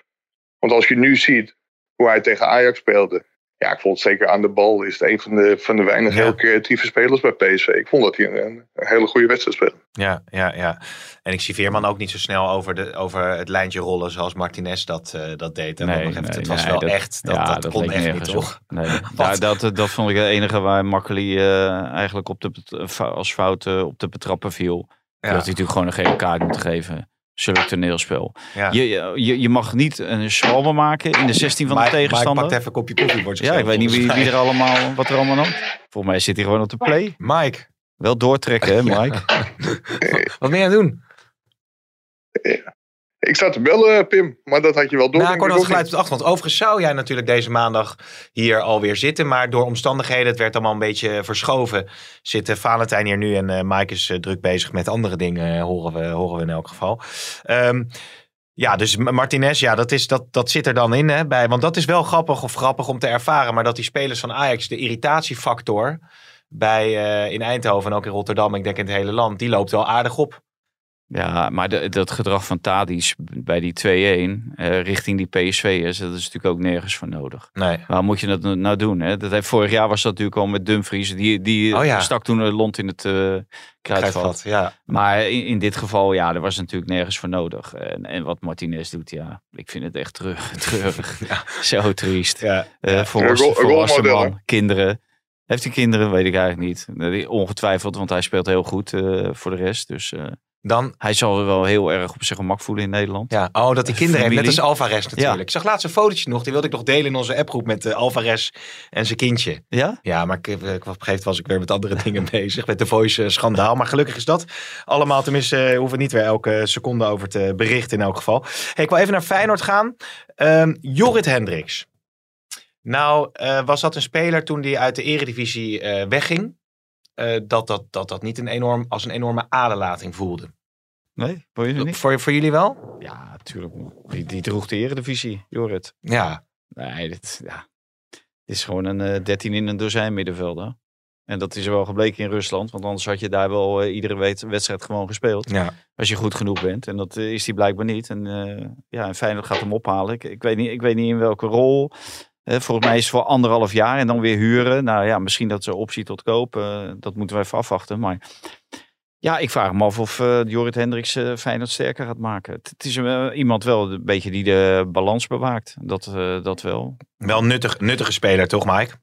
Want als je nu ziet hoe hij tegen Ajax speelde. Ja, ik vond het zeker aan de bal is het een van de, van de weinig Ja. heel creatieve spelers bij PSV. Ik vond dat hij een, een hele goede wedstrijd speelde. Ja, ja, ja. En ik zie Veerman ook niet zo snel over, de, over het lijntje rollen zoals Martinez dat, eh, dat deed. En nog even, het was nee, wel dat- echt, dat, ja, dat, kon echt niet, toch? Nee, daar, dat, dat vond ik het enige waar Makkeli eh, eigenlijk op de, als fout eh, op te betrappen viel. Ja. Dat hij natuurlijk gewoon een gele kaart moet geven. Zulk toneelspel. Ja. Je, je, je mag niet een schwalbe maken in de 16 van de Mike- Mike tegenstander. pakt even een kopje koffie ja, ik weet niet wie, er allemaal, wat er allemaal aan. Volgens mij zit hij gewoon op de play. Mike, Wel doortrekken, hè, Mike? wat ben je aan het doen? Ik sta te bellen, Pim, maar dat had je wel door. Nou, ik hoorde of geluid op de achtergrond. Overigens zou jij natuurlijk deze maandag hier alweer zitten. Maar door omstandigheden, het werd allemaal een beetje verschoven. Zitten Valentijn hier nu en eh Mike is eh, druk bezig met andere dingen, eh, horen, we, horen we in elk geval. Ehm, ja, dus Martinez, ja, dat, is, dat, dat zit er dan in. Hè, bij, want dat is wel grappig of grappig om te ervaren. Maar dat die spelers van Ajax, de irritatiefactor bij, eh, in Eindhoven en ook in Rotterdam, ik denk in het hele land, die loopt wel aardig op. Ja, maar de- dat gedrag van Tadic bij die 2-1 eh, richting die PSV'ers, dat is natuurlijk ook nergens voor nodig. Nee. Waarom moet je dat nou- nou doen? Hè? Dat heeft, vorig jaar was dat natuurlijk al met Dumfries. Die, die Oh ja. stak toen een lont in het eh kruidvat. Kruidvat, ja. Maar in, in dit geval, ja, er was natuurlijk nergens voor nodig. En, en wat Martinez doet, ja, ik vind het echt terug, treurig. Zo triest. Ja, Eh ja. volwassen, man, kinderen. Heeft hij kinderen? Weet ik eigenlijk niet. Eh, Ongetwijfeld, want hij speelt heel goed eh, voor de rest. Dus eh, Dan hij zal wel heel erg op zijn gemak voelen in Nederland. Ja, oh, dat die kinderen heeft. Net Familie. als Alvarez natuurlijk. Ja. Ik zag laatst een fotootje nog. Die wilde ik nog delen in onze appgroep met uh, Alvarez en zijn kindje. Ja? Ja, maar ik, ik, op een gegeven moment was ik weer met andere dingen bezig. Met de voice eh, schandaal. Maar gelukkig is dat allemaal. Tenminste, eh, hoeven we niet weer elke seconde over te berichten in elk geval. Hey, ik wil even naar Feyenoord gaan. Ehm Jorrit Hendricks. Nou, eh, was dat een speler toen die uit de eredivisie eh, wegging? Eh, dat, dat, dat dat niet een enorm, als een enorme aderlating voelde. Nee, je het niet? Voor, voor jullie wel? Ja, natuurlijk. Die, die droeg de eredivisie, Jorrit. Ja. Nee, dit, ja. dit is gewoon een eh 13 in een dozijn middenvelder. En dat is wel gebleken in Rusland. Want anders had je daar wel eh, iedere wed- wedstrijd gewoon gespeeld. Ja. Als je goed genoeg bent. En dat eh, is hij blijkbaar niet. En, eh ja, en Feyenoord gaat hem ophalen. Ik, ik, weet niet, ik weet niet in welke rol. Eh, volgens mij is het voor anderhalf jaar en dan weer huren. Nou ja, misschien dat ze optie tot koop. eh, dat moeten we even afwachten. Maar ja, ik vraag me af of eh Jorrit Hendricks eh Feyenoord sterker gaat maken. Het, het is iemand wel een beetje die de balans bewaakt. Dat, eh, dat wel. Wel een nuttig, nuttige speler, toch Mike?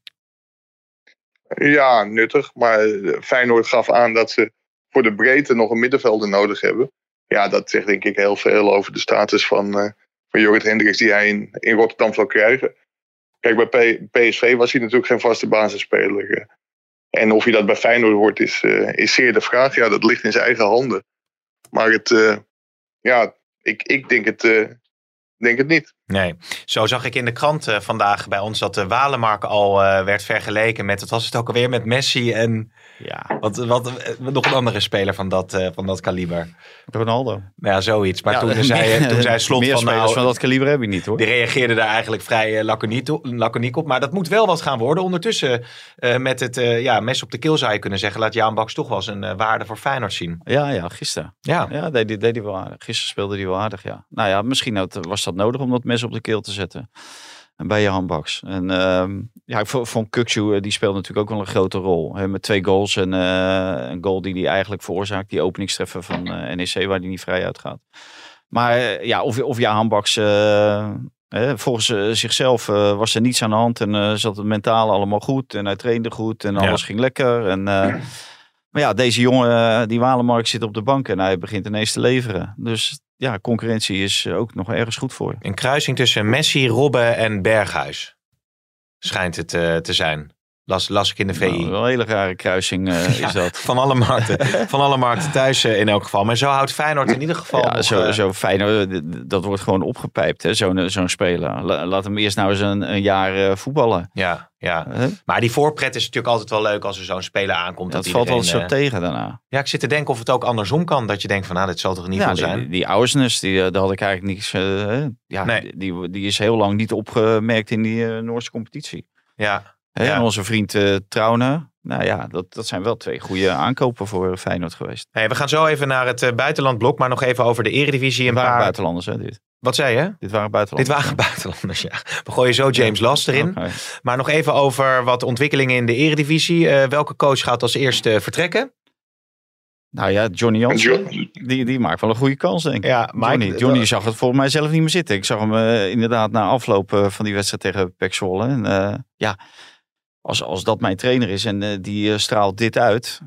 Ja, nuttig. Maar Feyenoord gaf aan dat ze voor de breedte nog een middenvelder nodig hebben. Ja, dat zegt denk ik heel veel over de status van, eh van Jorrit Hendricks die hij in, in Rotterdam zal krijgen. Kijk, bij PSV was hij natuurlijk geen vaste basisspeler. eh. En of hij dat bij Feyenoord wordt, is, eh, is zeer de vraag. Ja, dat ligt in zijn eigen handen. Maar het, eh, ja, ik, ik denk, het, denk het niet. Nee. Zo zag ik in de krant eh, vandaag bij ons dat de Walemark al eh, werd vergeleken met, wat was het ook alweer, met Messi en Ja, wat, wat, eh, nog een andere speler van dat, van dat kaliber. Ronaldo. Ja, zoiets. Maar Ja, toen, zei, toen zei Slot meer van, spelers nou, van dat kaliber heb je niet hoor. die reageerde daar eigenlijk vrij laconiek op- laconiek op. Maar dat moet wel wat gaan worden. Ondertussen met het ja, mes op de keel zou je kunnen zeggen, laat Jaan Baks toch wel zijn eh, waarde voor Feyenoord zien. Ja, ja, gisteren. Ja. Ja, deed, deed hij wel aardig. Gisteren speelde hij wel aardig, ja. Nou ja, misschien was dat nodig om dat mes op de keel te zetten. En bij je handbaks. En ehm, ja, ik vond, Kukçu, eh, die speelde natuurlijk ook wel een grote rol. Hè, met twee goals en eh, een goal die hij eigenlijk veroorzaakt. Die openingstreffer van eh, NEC, waar hij niet vrij uitgaat. Maar eh, ja, of, of je handbaks... eh, hè, volgens zichzelf was er niets aan de hand. En zat het mentaal allemaal goed. En hij trainde goed. En Ja. alles ging lekker. En... maar ja, deze jongen, die Walemark zit op de bank en hij begint ineens te leveren. Dus ja, concurrentie is eh, ook nog ergens goed voor. Een kruising tussen Messi, Robben en Berghuis. Schijnt het eh, te zijn. Las, las ik in de VI. Nou, wel een hele rare kruising eh, is dat. Van alle markten. van alle markten thuis eh, in elk geval. Maar zo houdt Feyenoord in ieder geval Ja, nog, zo, eh, zo fijn. hoor. D- d- Dat wordt gewoon opgepijpt, hè, zo'n zo'n speler. La- laat hem eerst nou eens een, een jaar voetballen. Ja, ja. Maar die voorpret is natuurlijk altijd wel leuk als er zo'n speler aankomt. Dat dat valt eens zo tegen daarna. Ja, ik zit te denken of het ook andersom kan. Dat je denkt van, nou, dit zal toch niet Ja, die, zijn. die, die Auersnes, die, daar had ik eigenlijk niks... ja, Nee. die, die is heel lang niet opgemerkt in die Noorse competitie. Ja, Hè, Ja. En onze vriend eh Trauner. Nou ja, dat, dat zijn wel twee goede aankopen voor Feyenoord geweest. hey, we gaan zo even naar het eh, buitenlandblok. Maar nog even over de eredivisie. Een Dit waren paar... buitenlanders, hè, dit. Wat zei je? Dit waren Dit buitenlanders. waren buitenlanders, ja. We gooien zo James Last erin. Maar nog even over wat ontwikkelingen in de eredivisie. Eh, welke coach gaat als eerste vertrekken? Nou ja, Johnny Jansen, die, die maakt wel een goede kans, denk ik. Ja, Mike, Johnny, Johnny zag het volgens mij zelf niet meer zitten. Ik zag hem inderdaad na afloop van die wedstrijd tegen Pek Zwolle. En eh, ja, als, als dat mijn trainer is en eh, die eh, straalt dit uit.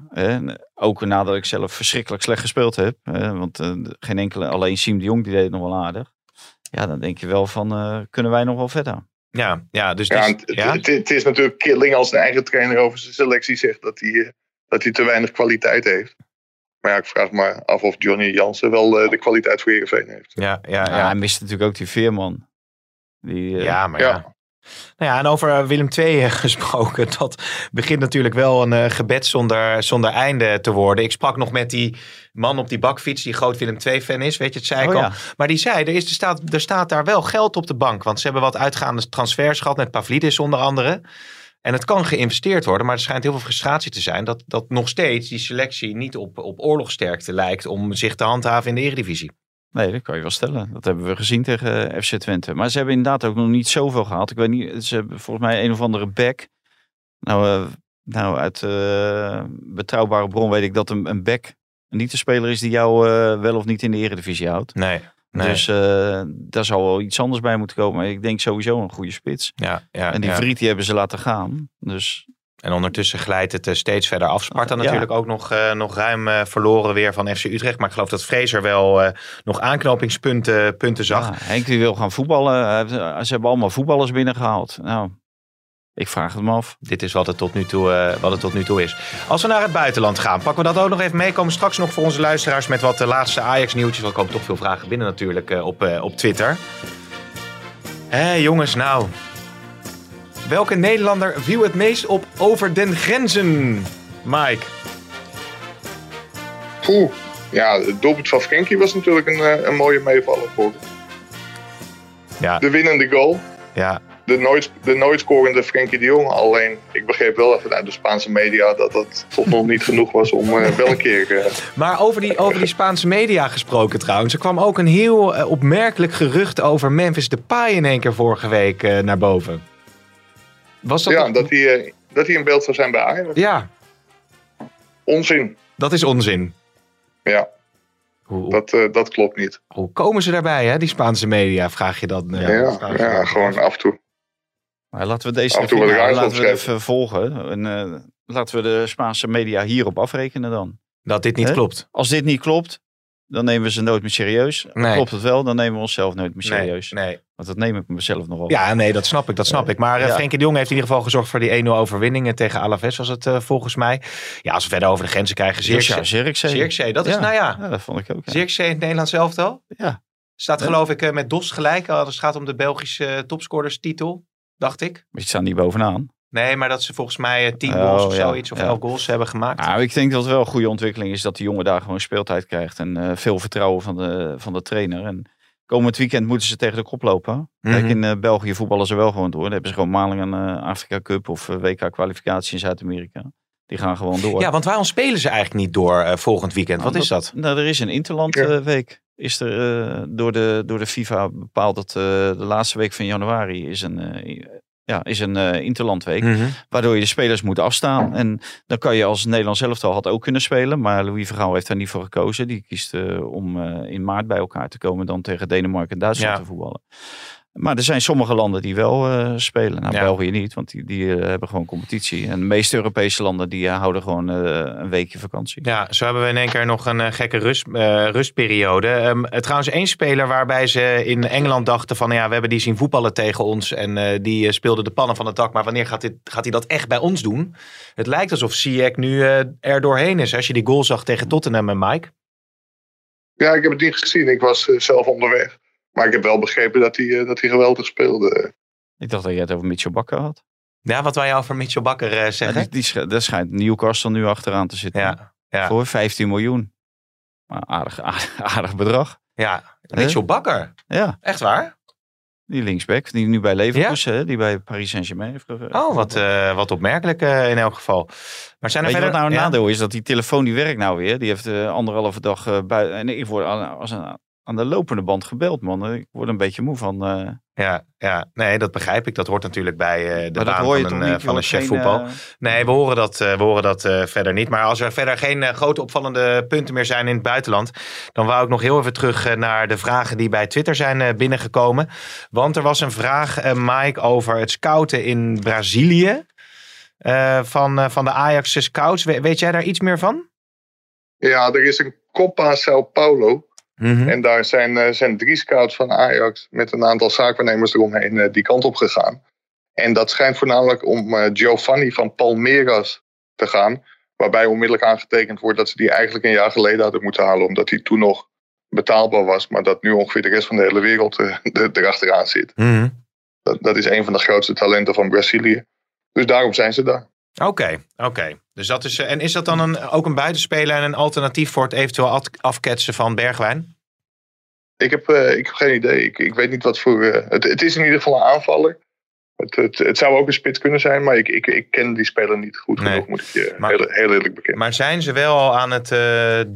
ook nadat ik zelf verschrikkelijk slecht gespeeld heb. hè, want eh, geen enkele, alleen Siem de Jong die deed het nog wel aardig. Ja, dan denk je wel van, eh, kunnen wij nog wel verder? Ja, ja dus Ja, ja? het, het is natuurlijk killing als een eigen trainer over zijn selectie zegt dat hij, dat hij te weinig kwaliteit heeft. Maar ja, ik vraag me af of Johnny Jansen wel eh, de kwaliteit voor Heerenveen heeft. ja, ja, Ja, ja. hij mist natuurlijk ook die veerman. Die, Ja, maar ja. Nou ja, en over eh, Willem II gesproken. Dat begint natuurlijk wel een eh, gebed zonder, zonder einde te worden. Ik sprak nog met die man op die bakfiets die groot Willem II-fan is. Weet je, het zei ik Oh al. ja. Maar die zei, er, is, er, staat, er staat daar wel geld op de bank. Want ze hebben wat uitgaande transfers gehad met Pavlidis onder andere. En het kan geïnvesteerd worden, maar er schijnt heel veel frustratie te zijn... dat, dat nog steeds die selectie niet op, op oorlogsterkte lijkt... om zich te handhaven in de eredivisie. Nee, dat kan je wel stellen. Dat hebben we gezien tegen eh, FC Twente. Maar ze hebben inderdaad ook nog niet zoveel gehad. Ik weet niet, ze hebben volgens mij een of andere back. Nou, eh, nou uit eh, betrouwbare bron weet ik dat een, een back niet de speler is die jou wel of niet in de eredivisie houdt. Nee, nee. Dus daar zal wel iets anders bij moeten komen. Ik denk sowieso een goede spits. ja, ja, en die ja. Vriet die hebben ze laten gaan. Dus En ondertussen glijdt het eh, steeds verder af. Sparta Ja. natuurlijk ook nog, eh, nog ruim eh, verloren weer van FC Utrecht. Maar ik geloof dat Fraser wel nog aanknopingspunten punten zag. ja, Henk die wil gaan voetballen. Ze hebben allemaal voetballers binnengehaald. Nou, ik vraag het me af. Dit is wat het, tot nu toe, wat het tot nu toe is. Als we naar het buitenland gaan, pakken we dat ook nog even mee. Komen straks nog voor onze luisteraars met wat de laatste Ajax-nieuwtjes. Er komen toch veel vragen binnen natuurlijk op, op Twitter. Hé jongens, nou. Welke Nederlander viel het meest op over den grenzen? Mike. Poeh, Ja, het doelpunt van Frenkie was natuurlijk een, eh, een mooie meevaller voor. Ja, De winnende goal. ja. De nooit, de nooit scorende Frenkie de Jong. Alleen, ik begreep wel vanuit de Spaanse media dat dat toch nog niet genoeg was om eh, wel een keer... eh, Maar over die, over die Spaanse media gesproken trouwens. Er kwam ook een heel opmerkelijk gerucht over Memphis Depay in één keer vorige week naar boven. Was dat ja, dat hij, eh, dat hij in beeld zou zijn bij Ajax. ja, Onzin. dat is onzin. Ja, Hoe, dat, eh, dat klopt niet. hoe komen ze daarbij, hè, die Spaanse media? Vraag je dan. eh, Ja, vraag je ja, dan. gewoon af en toe. Maar laten we deze Af en toe wat even- laten we even volgen. En, eh, laten we de Spaanse media hierop afrekenen dan. Dat dit niet klopt. Als dit niet klopt, dan nemen we ze nooit meer serieus. Nee. Klopt het wel, dan nemen we onszelf nooit meer serieus. Nee, nee. Want dat neem ik mezelf nogal. Ja, nee, dat snap ik, dat snap ik. Maar eh, Ja. Frenkie de Jong heeft in ieder geval gezorgd voor die 1-0 overwinning tegen Alaves, was het eh, volgens mij. Ja, als we verder over de grenzen krijgen, Zirkzee. Zirkzee. Zirkzee. Dat is, Ja. nou ja, Ja, dat vond ik ook. Zirkzee in het Nederlands elftal. Ja. Staat geloof ik eh, met Dos gelijk, als het gaat om de Belgische eh, topscorerstitel, dacht ik. Maar je staat niet bovenaan. Nee, maar dat ze volgens mij eh, 10 Oh, goals of ja, zoiets, of ja. 11 goals hebben gemaakt. Nou, ik denk dat het wel een goede ontwikkeling is dat die jongen daar gewoon speeltijd krijgt. En eh, veel vertrouwen van de, van de trainer. En komend weekend moeten ze tegen de kop lopen. Kijk, Mhm. in eh, België voetballen ze wel gewoon door. Dan hebben ze gewoon maling aan eh, Afrika Cup of eh, WK kwalificatie in Zuid-Amerika. Die gaan gewoon door. Ja, want waarom spelen ze eigenlijk niet door eh, volgend weekend? Nou, Wat is dat? Nou, er is een Interland Ja. eh, week. Is er eh, door, de, door de FIFA bepaald dat eh, de laatste week van januari is een, eh, ja, is een eh, Interlandweek. Mhm. Waardoor je de spelers moet afstaan. En dan kan je als Nederlands elftal had ook kunnen spelen. Maar Louis Vergaal heeft daar niet voor gekozen. Die kiest eh, om eh, in maart bij elkaar te komen. Dan tegen Denemarken en Duitsland Ja. te voetballen. Maar er zijn sommige landen die wel eh, spelen. Nou, Ja. België niet, want die, die eh, hebben gewoon competitie. En de meeste Europese landen die eh, houden gewoon eh, een weekje vakantie. Ja, zo hebben we in één keer nog een gekke rust, eh, rustperiode. Ehm, eh, trouwens, één speler waarbij ze in Engeland dachten van... ja, we hebben die zien voetballen tegen ons en eh, die eh, speelde de pannen van het dak. Maar wanneer gaat, dit, gaat hij dat echt bij ons doen? Het lijkt alsof Ziyech nu eh, er doorheen is. Als je die goal zag tegen Tottenham en Mike. Ja, ik heb het niet gezien. Ik was zelf onderweg. Maar ik heb wel begrepen dat hij, eh, dat hij geweldig speelde. Ik dacht dat je het over Mitchell Bakker had. Ja, wat wij over Mitchell Bakker eh, Ja, zeggen. die, die, daar schijnt Newcastle nu achteraan te zitten. Ja, ja. Voor 15 miljoen. Maar aardig, aardig, aardig bedrag. ja. Mitchell Bakker. Ja, Echt waar? die linksback. Die nu bij Leverkusen, hè, die bij Paris Saint-Germain heeft Oh, wat, eh, wat opmerkelijk eh, in elk geval. Maar zijn er Weet je wat verder... nou een ja? nadeel is? Dat die telefoon die werkt nou weer. Die heeft eh, anderhalve dag uh, buiten. En ik word aan, als een, aan de lopende band gebeld, man. Ik word een beetje moe van. eh, Ja, ja, nee, dat begrijp ik. Dat hoort natuurlijk bij eh, de maar dat baan van toch een, niet? eh, van een chef geen, voetbal. eh, Nee, we horen dat, eh, we horen dat eh, verder niet. Maar als er verder geen eh, grote opvallende punten meer zijn in het buitenland, dan wou ik nog heel even terug eh, naar de vragen die bij Twitter zijn eh, binnengekomen. Want er was een vraag, eh, Mike, over het scouten in Brazilië eh, van, eh, van de Ajax scouts. We- weet jij daar iets meer van? Ja, er is een Copa Sao Paulo. Mhm. En daar zijn, eh, zijn drie scouts van Ajax met een aantal zaakwaarnemers eromheen eh, die kant op gegaan. En dat schijnt voornamelijk om eh, Giovanni van Palmeiras te gaan. Waarbij onmiddellijk aangetekend wordt dat ze die eigenlijk een jaar geleden hadden moeten halen. Omdat hij toen nog betaalbaar was. Maar dat nu ongeveer de rest van de hele wereld er- erachteraan zit. Mhm. Dat, dat is een van de grootste talenten van Brazilië. Dus daarom zijn ze daar. Oké, oké. Dus dat is. eh, en is dat dan een, ook een buitenspeler en een alternatief voor het eventueel af- afketsen van Bergwijn? Ik heb, eh, ik heb geen idee. Ik, ik weet niet wat voor. eh, het, het is in ieder geval een aanvaller. Het, het, het zou ook een spits kunnen zijn, maar ik, ik, ik ken die speler niet goed Nee. genoeg, moet ik je Maar- heel, heel eerlijk bekennen. Maar zijn ze wel al aan het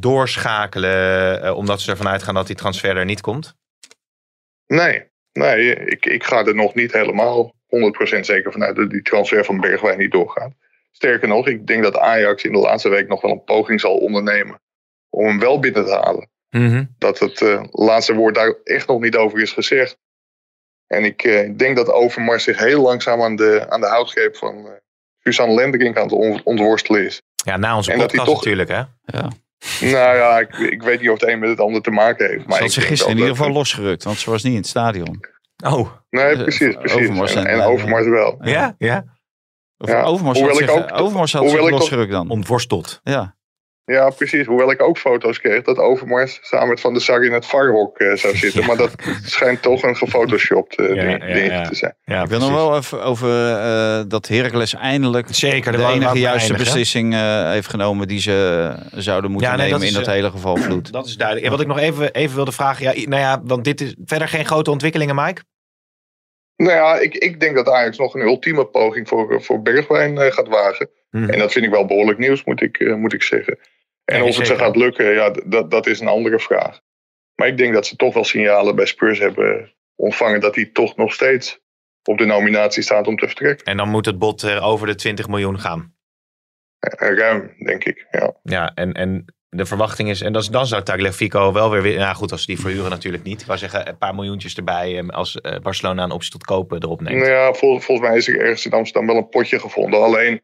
doorschakelen, omdat ze ervan uitgaan dat die transfer er niet komt? Nee, nee ik, ik ga er nog niet helemaal 100% zeker vanuit dat die transfer van Bergwijn niet doorgaat. Sterker nog, ik denk dat Ajax in de laatste week nog wel een poging zal ondernemen om hem wel binnen te halen. Dat het eh, laatste woord daar echt nog niet over is gezegd. En ik eh, denk dat Overmars zich heel langzaam aan de, aan de houtgreep van eh Suzanne Lendering aan het on- ontworstelen is. Ja, na onze En podcast toch- natuurlijk, hè? ja. Nou ja, ik, ik weet niet of het een met het ander te maken heeft. Maar Ze had ik ze denk gisteren in ieder geval losgerukt, want ze was niet in het stadion. Oh, Nee, precies, precies. Overmars en, en, en Overmars wel. ja, ja. Of Ja, Overmars had hoewel zich, ik ook- Overmars had hoewel zich losgerukt dan. Ontworsteld. Ja. Ja, precies. Hoewel ik ook foto's kreeg dat Overmars samen met Van der Sar in het varhok eh, zou zitten. Maar dat schijnt toch een gefotoshopt eh, Ja, ding, ja, ding ja. te zijn. Ja, ik wil nog wel even over eh, dat Heracles eindelijk Zeker, de enige juiste beslissing eh, heeft genomen die ze zouden moeten Ja, nee, nemen dat in is, dat hele geval vloed. Dat is duidelijk. En wat ik nog even, even wilde vragen. Ja, nou ja, want dit is verder geen grote ontwikkelingen, Mike. Nou ja, ik, ik denk dat Ajax nog een ultieme poging voor, voor Bergwijn eh, gaat wagen. Mhm. En dat vind ik wel behoorlijk nieuws, moet ik, eh, moet ik zeggen. En of het ze gaat lukken, ja, dat, dat is een andere vraag. Maar ik denk dat ze toch wel signalen bij Spurs hebben ontvangen dat hij toch nog steeds op de nominatie staat om te vertrekken. En dan moet het bod eh, over de 20 miljoen gaan. Eh, Ruim, denk ik. Ja. Ja, en, en de verwachting is, en dat dan zou Tagliafico wel weer, weer, nou goed, als ze die verhuren natuurlijk niet. Ik wou zeggen, een paar miljoentjes erbij eh, als eh, Barcelona een optie tot kopen erop neemt. Nou ja, vol- volgens mij is er ergens in Amsterdam wel een potje gevonden. Alleen,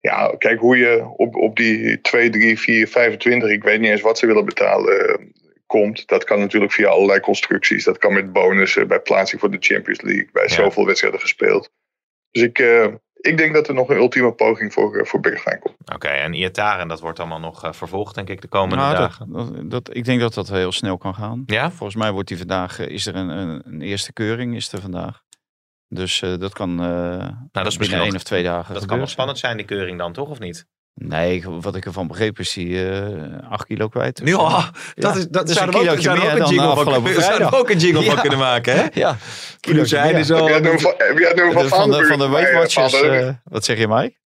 ja, kijk hoe je op, op die 2, 3, 4, 25, ik weet niet eens wat ze willen betalen, eh, komt. Dat kan natuurlijk via allerlei constructies. Dat kan met bonussen, bij plaatsing voor de Champions League, bij Ja. zoveel wedstrijden gespeeld. Dus ik, ik denk dat er nog een ultieme poging voor, eh, voor Bergwijn komt. Oké, en Iataren, dat wordt allemaal nog eh, vervolgd, denk ik, de komende Nou, dagen. dat, dat, dat- ik denk dat dat heel snel kan gaan. Ja? Volgens mij wordt die vandaag, eh, is er een, een, een eerste keuring is er vandaag. Dus eh, dat kan eh Nou, dat is misschien binnen één nog- of twee dagen Dat kan wel spannend zijn, die keuring dan, toch? Of niet? Nee, wat ik ervan begreep is die eh 8 kilo kwijt. Nu dat, is, dat dus zouden een we ook, kilootje zouden we meer ook een dan jingle van, afgelopen zouden we vrijdag. ook een jingle van kunnen maken, hè? Ja, Kilo zijn is al... Heb jij het nummer van, van, de, mij, Weight eh, Watchers. Eh, wat zeg je, Mike?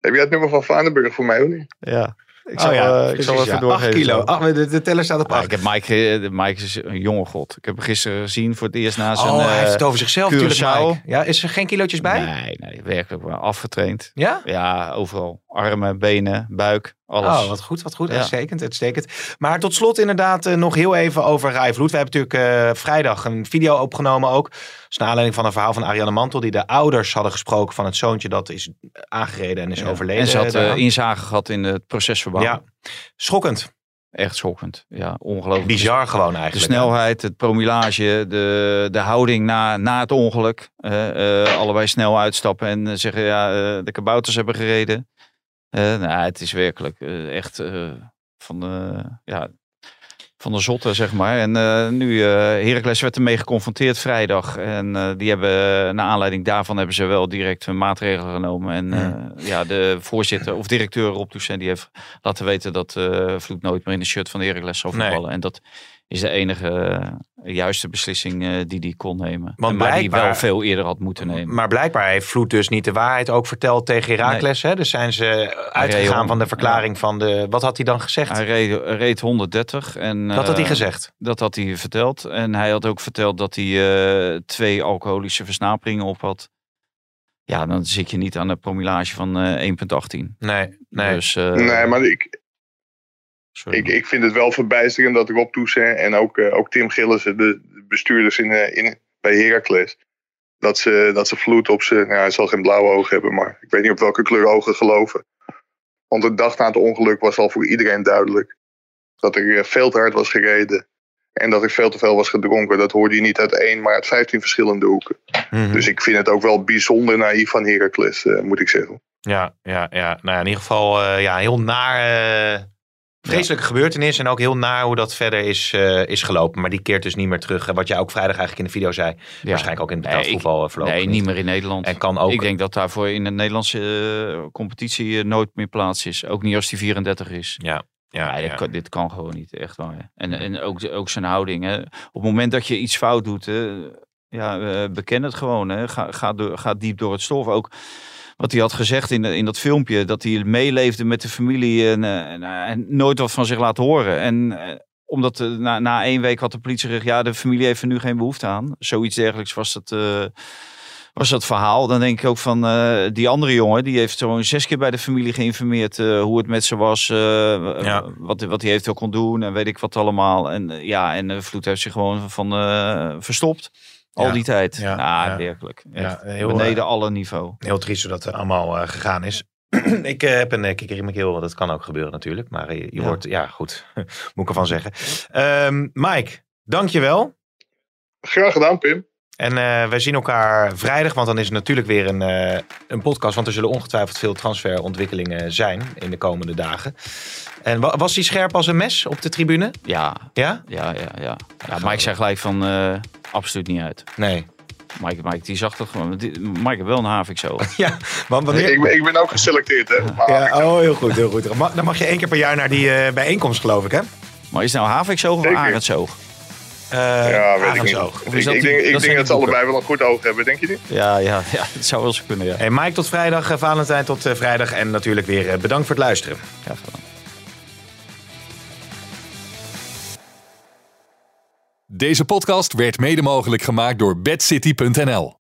Heb jij het nummer van Vaandenburg voor mij of niet? Ja. Ik Oh zal, ja, eh, ik zal even ja. doorgeven. 8 kilo. maar de, de teller staat op Maar 8. ik heb Mike, eh, Mike is een jonge god. Ik heb hem gisteren gezien voor het eerst na zijn Oh, hij heeft eh, het over zichzelf natuurlijk. Ja, is er geen kilootjes bij? Nee, nee, werkelijk wel afgetraind. Ja? Ja, overal. Armen, benen, buik, alles. Oh, wat goed, wat goed. Ja. Uitstekend, uitstekend. Maar tot slot inderdaad eh, nog heel even over Rai Vloed. We hebben natuurlijk eh, vrijdag een video opgenomen ook. Dat is naar aanleiding van een verhaal van Ariane Mantel... die de ouders hadden gesproken van het zoontje dat is aangereden en is Ja. overleden. En ze had eh, inzage gehad in het procesverbaal. Ja, schokkend. Echt schokkend. Ja, ongelooflijk. Bizar gewoon De eigenlijk. snelheid, het promillage, de, de houding na, na het ongeluk. Allebei snel uitstappen en zeggen ja, de kabouters hebben gereden. Eh, nou, het is werkelijk eh, echt eh, van, de, ja, van de zotte, zeg maar. En nu, eh Heracles werd ermee geconfronteerd vrijdag. En die hebben, naar aanleiding daarvan hebben ze wel direct een maatregel genomen. En eh, ja, de voorzitter of directeur Rob Toussaint, die heeft laten weten dat Vloed nooit meer in de shirt van Heracles zal Nee. voetballen. En dat is de enige eh, juiste beslissing eh, die hij kon nemen. Want maar die wel veel eerder had moeten nemen. Maar blijkbaar heeft Vloed dus niet de waarheid ook verteld tegen Herakles. Hè? Dus zijn ze uitgegaan van de verklaring van de... Wat had hij dan gezegd? Hij reed, reed 130. En, Dat had hij eh, gezegd? Dat had hij verteld. En hij had ook verteld dat hij eh, twee alcoholische versnaperingen op had. Ja, dan zit je niet aan een promillage van eh 1,18. Nee, nee. Dus, eh, nee, maar ik, sorry. ik, ik vind het wel verbijsterend dat Rob Toussaint en ook, eh, ook Tim Gillissen, de de bestuurders in, eh, in, bij Heracles, dat ze, dat ze vloed op zijn, nou, hij zal geen blauwe ogen hebben, maar ik weet niet op welke kleur ogen geloven. Want de dag na het ongeluk was al voor iedereen duidelijk dat er eh, veel te hard was gereden. En dat er veel te veel was gedronken. Dat hoorde je niet uit één, maar uit vijftien verschillende hoeken. Mhm. Dus ik vind het ook wel bijzonder naïef van Heracles, moet ik zeggen. Ja, ja, ja. Nou ja, in ieder geval ja, heel naar... vreselijke gebeurtenis en ook heel naar hoe dat verder is, eh, is gelopen. Maar die keert dus niet meer terug. En Wat jij ook vrijdag eigenlijk in de video zei. Ja. Waarschijnlijk ook in het Nee, betaald voetbal eh, voorlopig Nee, niet meer in Nederland. En kan ook... Ik denk dat daarvoor in de Nederlandse eh, competitie nooit meer plaats is. Ook niet als die 34 is. Ja, ja, Nee, dit, ja. kan, dit kan gewoon niet, echt waar. En, en ook, ook zijn houding. Hè. Op het moment dat je iets fout doet, hè, ja, beken het gewoon. Hè. Ga, ga, door, ga diep door het stof. Ook wat hij had gezegd in, in dat filmpje, dat hij meeleefde met de familie en, eh, en, eh, en nooit wat van zich laat horen. En eh, omdat na, na één week had de politie gezegd, ja, de familie heeft er nu geen behoefte aan. Zoiets dergelijks was eh, was dat verhaal. Dan denk ik ook van die andere jongen, die heeft zo'n zes keer bij de familie geïnformeerd hoe het met ze was, Ja. wat, wat hij eventueel kon doen en weet ik wat allemaal. En ja, en Vloed heeft zich gewoon van verstopt. Al Ja. die tijd. Ja, ja. werkelijk. Heel, Beneden eh, alle niveau. Heel triest hoe dat eh, allemaal eh, gegaan is. ik eh, heb een uh, kikker in mijn keel. Dat kan ook gebeuren natuurlijk. Maar je, wordt, ja goed, moet ik ervan zeggen. Ehm Mike, dankjewel. Graag gedaan, Pim. En uh, wij zien elkaar vrijdag, want dan is het natuurlijk weer een, uh, een podcast. Want er zullen ongetwijfeld veel transferontwikkelingen zijn in de komende dagen. En was hij scherp als een mes op de tribune? Ja. Ja? Ja, ja, ja. ja Mike zei gelijk van uh, absoluut niet uit. Nee. Mike, Mike die zag toch gewoon. Mike heeft wel een havik zo. ja, want wanneer... ik, ben, ik ben ook geselecteerd, hè? Ja, oh, heel goed, heel goed. Dan mag je één keer per jaar naar die uh, bijeenkomst, geloof ik, hè? Maar is het nou havikzoog of arendzoog? Uh, ja, weet ik niet. Ik, ik, denk, ik denk dat ze allebei wel een goed oog hebben, denk je niet? Ja, ja, ja het zou wel eens kunnen, ja. Hey, Mike tot vrijdag, uh, Valentijn tot uh, vrijdag. En natuurlijk weer bedankt voor het luisteren. Ja, gedaan. Deze podcast werd mede mogelijk gemaakt door bedcity.nl.